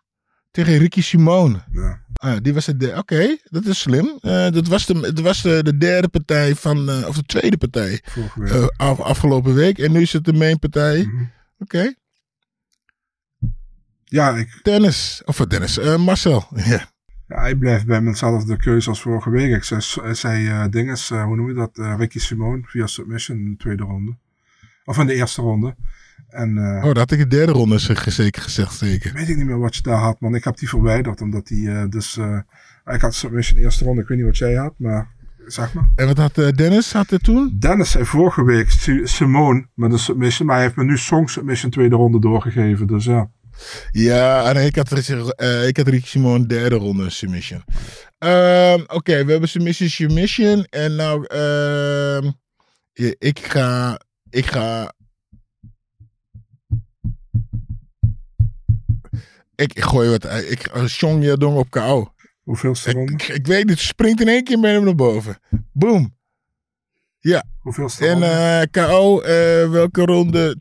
tegen Ricky Simone. Ja. Ah, die was het. de- Oké, dat is slim. Eh, dat was, de, dat was de, de derde partij van. eh, of de tweede partij. Vorige week. eh, af- afgelopen week. En nu is het de main partij. Mhm. Oké. Ja, ik, Dennis. Of Dennis. eh, Marcel. Ja. Ja, ik blijf bij mijnzelfde keuze als vorige week. Ik zei, ik zei eh, dinges, eh, hoe noem je dat? Eh, Ricky Simone via submission in de tweede ronde. Of in de eerste ronde. En eh, Oh, dat had ik de derde ronde ze- zeker gezegd. Zeker. weet ik niet meer wat je daar had, man. Ik heb die verwijderd, omdat die eh, dus... eh, ik had submission in de eerste ronde. Ik weet niet wat jij had, maar zeg maar. En wat had eh, Dennis had er toen? Dennis zei vorige week Si- Simone met een submission, maar hij heeft me nu Song submission tweede ronde doorgegeven. Dus ja. Ja, nee, ik had, eh, ik had Simone derde ronde submission. Ehm, Oké, we hebben submission, submission. En nou, ehm, ja, ik ga, ik ga... Ik, ik gooi wat. Ik uh, Song Yadong op KO. Hoeveelste Ik, ronde? ik, ik weet niet, springt in één keer bij hem naar boven. Boom. Hoeveelste En ronde? eh, KO, eh, welke ronde?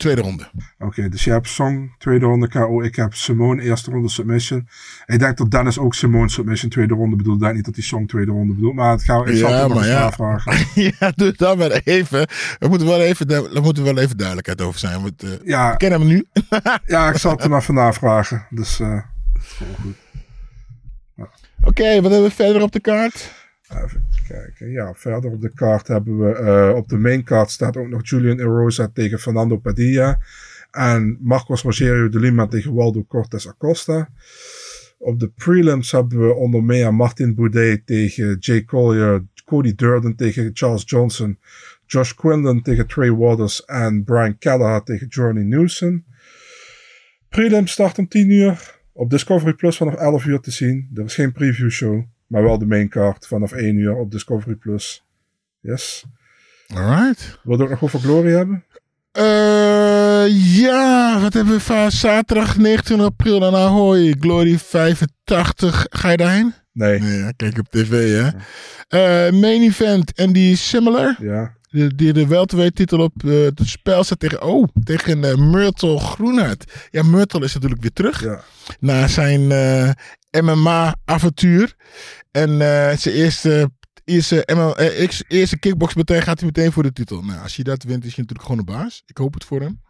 Tweede ronde. Oké, dus jij hebt Song tweede ronde KO. Ik heb Simone eerste ronde submission. Ik denk dat Dennis ook Simone submission tweede ronde bedoelt. Ik denk niet dat hij Song tweede ronde bedoelt. Maar het gaat, ik zal Ja, maar ja. navragen. ja, doe dat maar even. Er moet wel even, er moet wel even duidelijkheid over zijn. Want, eh, Ja, ik ken hem nu. ja, ik zal het hem even navragen. Dus eh, vol goed. Oké, wat hebben we verder op de kaart? Even kijken. Ja, verder op de kaart hebben we... eh, op de main card staat ook nog Julian Erosa tegen Fernando Padilla. En Marcos Rogerio de Lima tegen Waldo Cortes Acosta. Op de prelims hebben we onder meer Martin Boudet tegen Jay Collier. Cody Durden tegen Charles Johnson. Josh Quinlan tegen Trey Waters. En Brian Kelleher tegen Johnny Newson. Prelim start om 10 uur. Op Discovery Plus vanaf 11 uur te zien. Er is geen preview show. Maar wel de main card vanaf 1 uur op Discovery Plus. Yes. Alright. Wil je ook nog over Glory hebben? Eh, ja, wat hebben we van zaterdag 29 april in Ahoy. Glory 85. Ga je daarheen? Nee. Ja, kijk op tv, hè. Eh, main event en die similar. Ja. Die, de welterweight titel op eh, het spel staat tegen, oh, tegen eh, Myrtle Groenhart. Ja, Myrtle is natuurlijk weer terug. Ja. Na zijn eh, MMA-avontuur. En zijn eerste, eerste, ex- eerste kickboxpartij gaat hij meteen voor de titel. Nou, als hij dat wint, is hij natuurlijk gewoon de baas. Ik hoop het voor hem.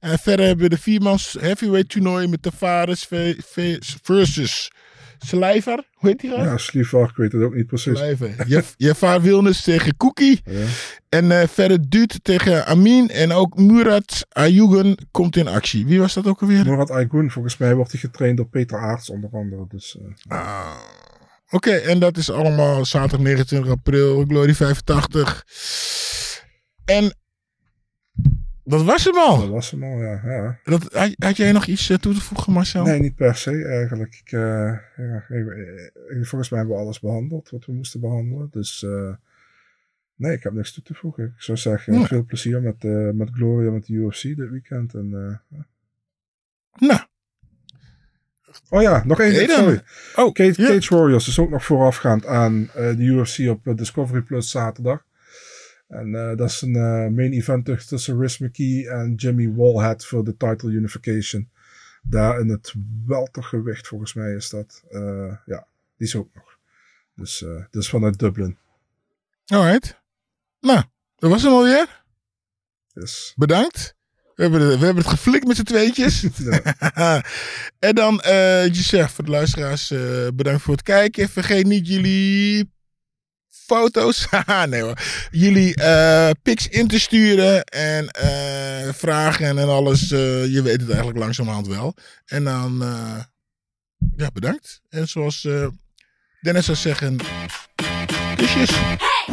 En verder hebben we de viermans heavyweight toernooi met Tavares ve- ve- versus Slijver. Hoe heet die gast? Ja, Slivar, ik weet het ook niet precies. Slijver. Je, Jafar Wilnes tegen Cookie. Ja. En eh, verder Duut tegen Amin. En ook Murat Ayugan komt in actie. Wie was dat ook alweer? Murat Aygun, volgens mij wordt hij getraind door Peter Aarts onder andere. Dus, eh, Ah, Oké, en dat is allemaal zaterdag 29 april, Glory 85. En dat was hem dat al. was hem al, ja. ja. Dat, had, had jij nog iets eh, toe te voegen, Marcel? Nee, niet per se eigenlijk. Ik, eh, ja, ik- ik- volgens mij hebben we alles behandeld wat we moesten behandelen. Dus eh, nee, ik heb niks toe te voegen. Ik zou zeggen, Ja. veel plezier met, eh met Gloria, met de UFC dit weekend. En, eh, Nou, oh ja, nog één ding, sorry. oh, Cage, Warriors is ook nog voorafgaand aan eh, de UFC op eh, Discovery Plus zaterdag. En eh, dat is een eh, main event tussen- Riz McKee en Jimmy Wallhead voor de title unification. Daar in het weltergewicht volgens mij is dat. Eh, ja, die is ook nog. Dus, dus vanuit Dublin. alright. Nou, dat was hem alweer. Dus, Bedankt. We hebben, het- we hebben het geflikt met z'n tweetjes. en dan, Giselle, voor de luisteraars, bedankt voor het kijken. Vergeet niet jullie foto's, nee hoor, jullie eh pics in te sturen en eh, vragen en alles. eh, je weet het eigenlijk langzamerhand wel. En dan, ja, bedankt. En zoals Dennis zou zeggen, kusjes.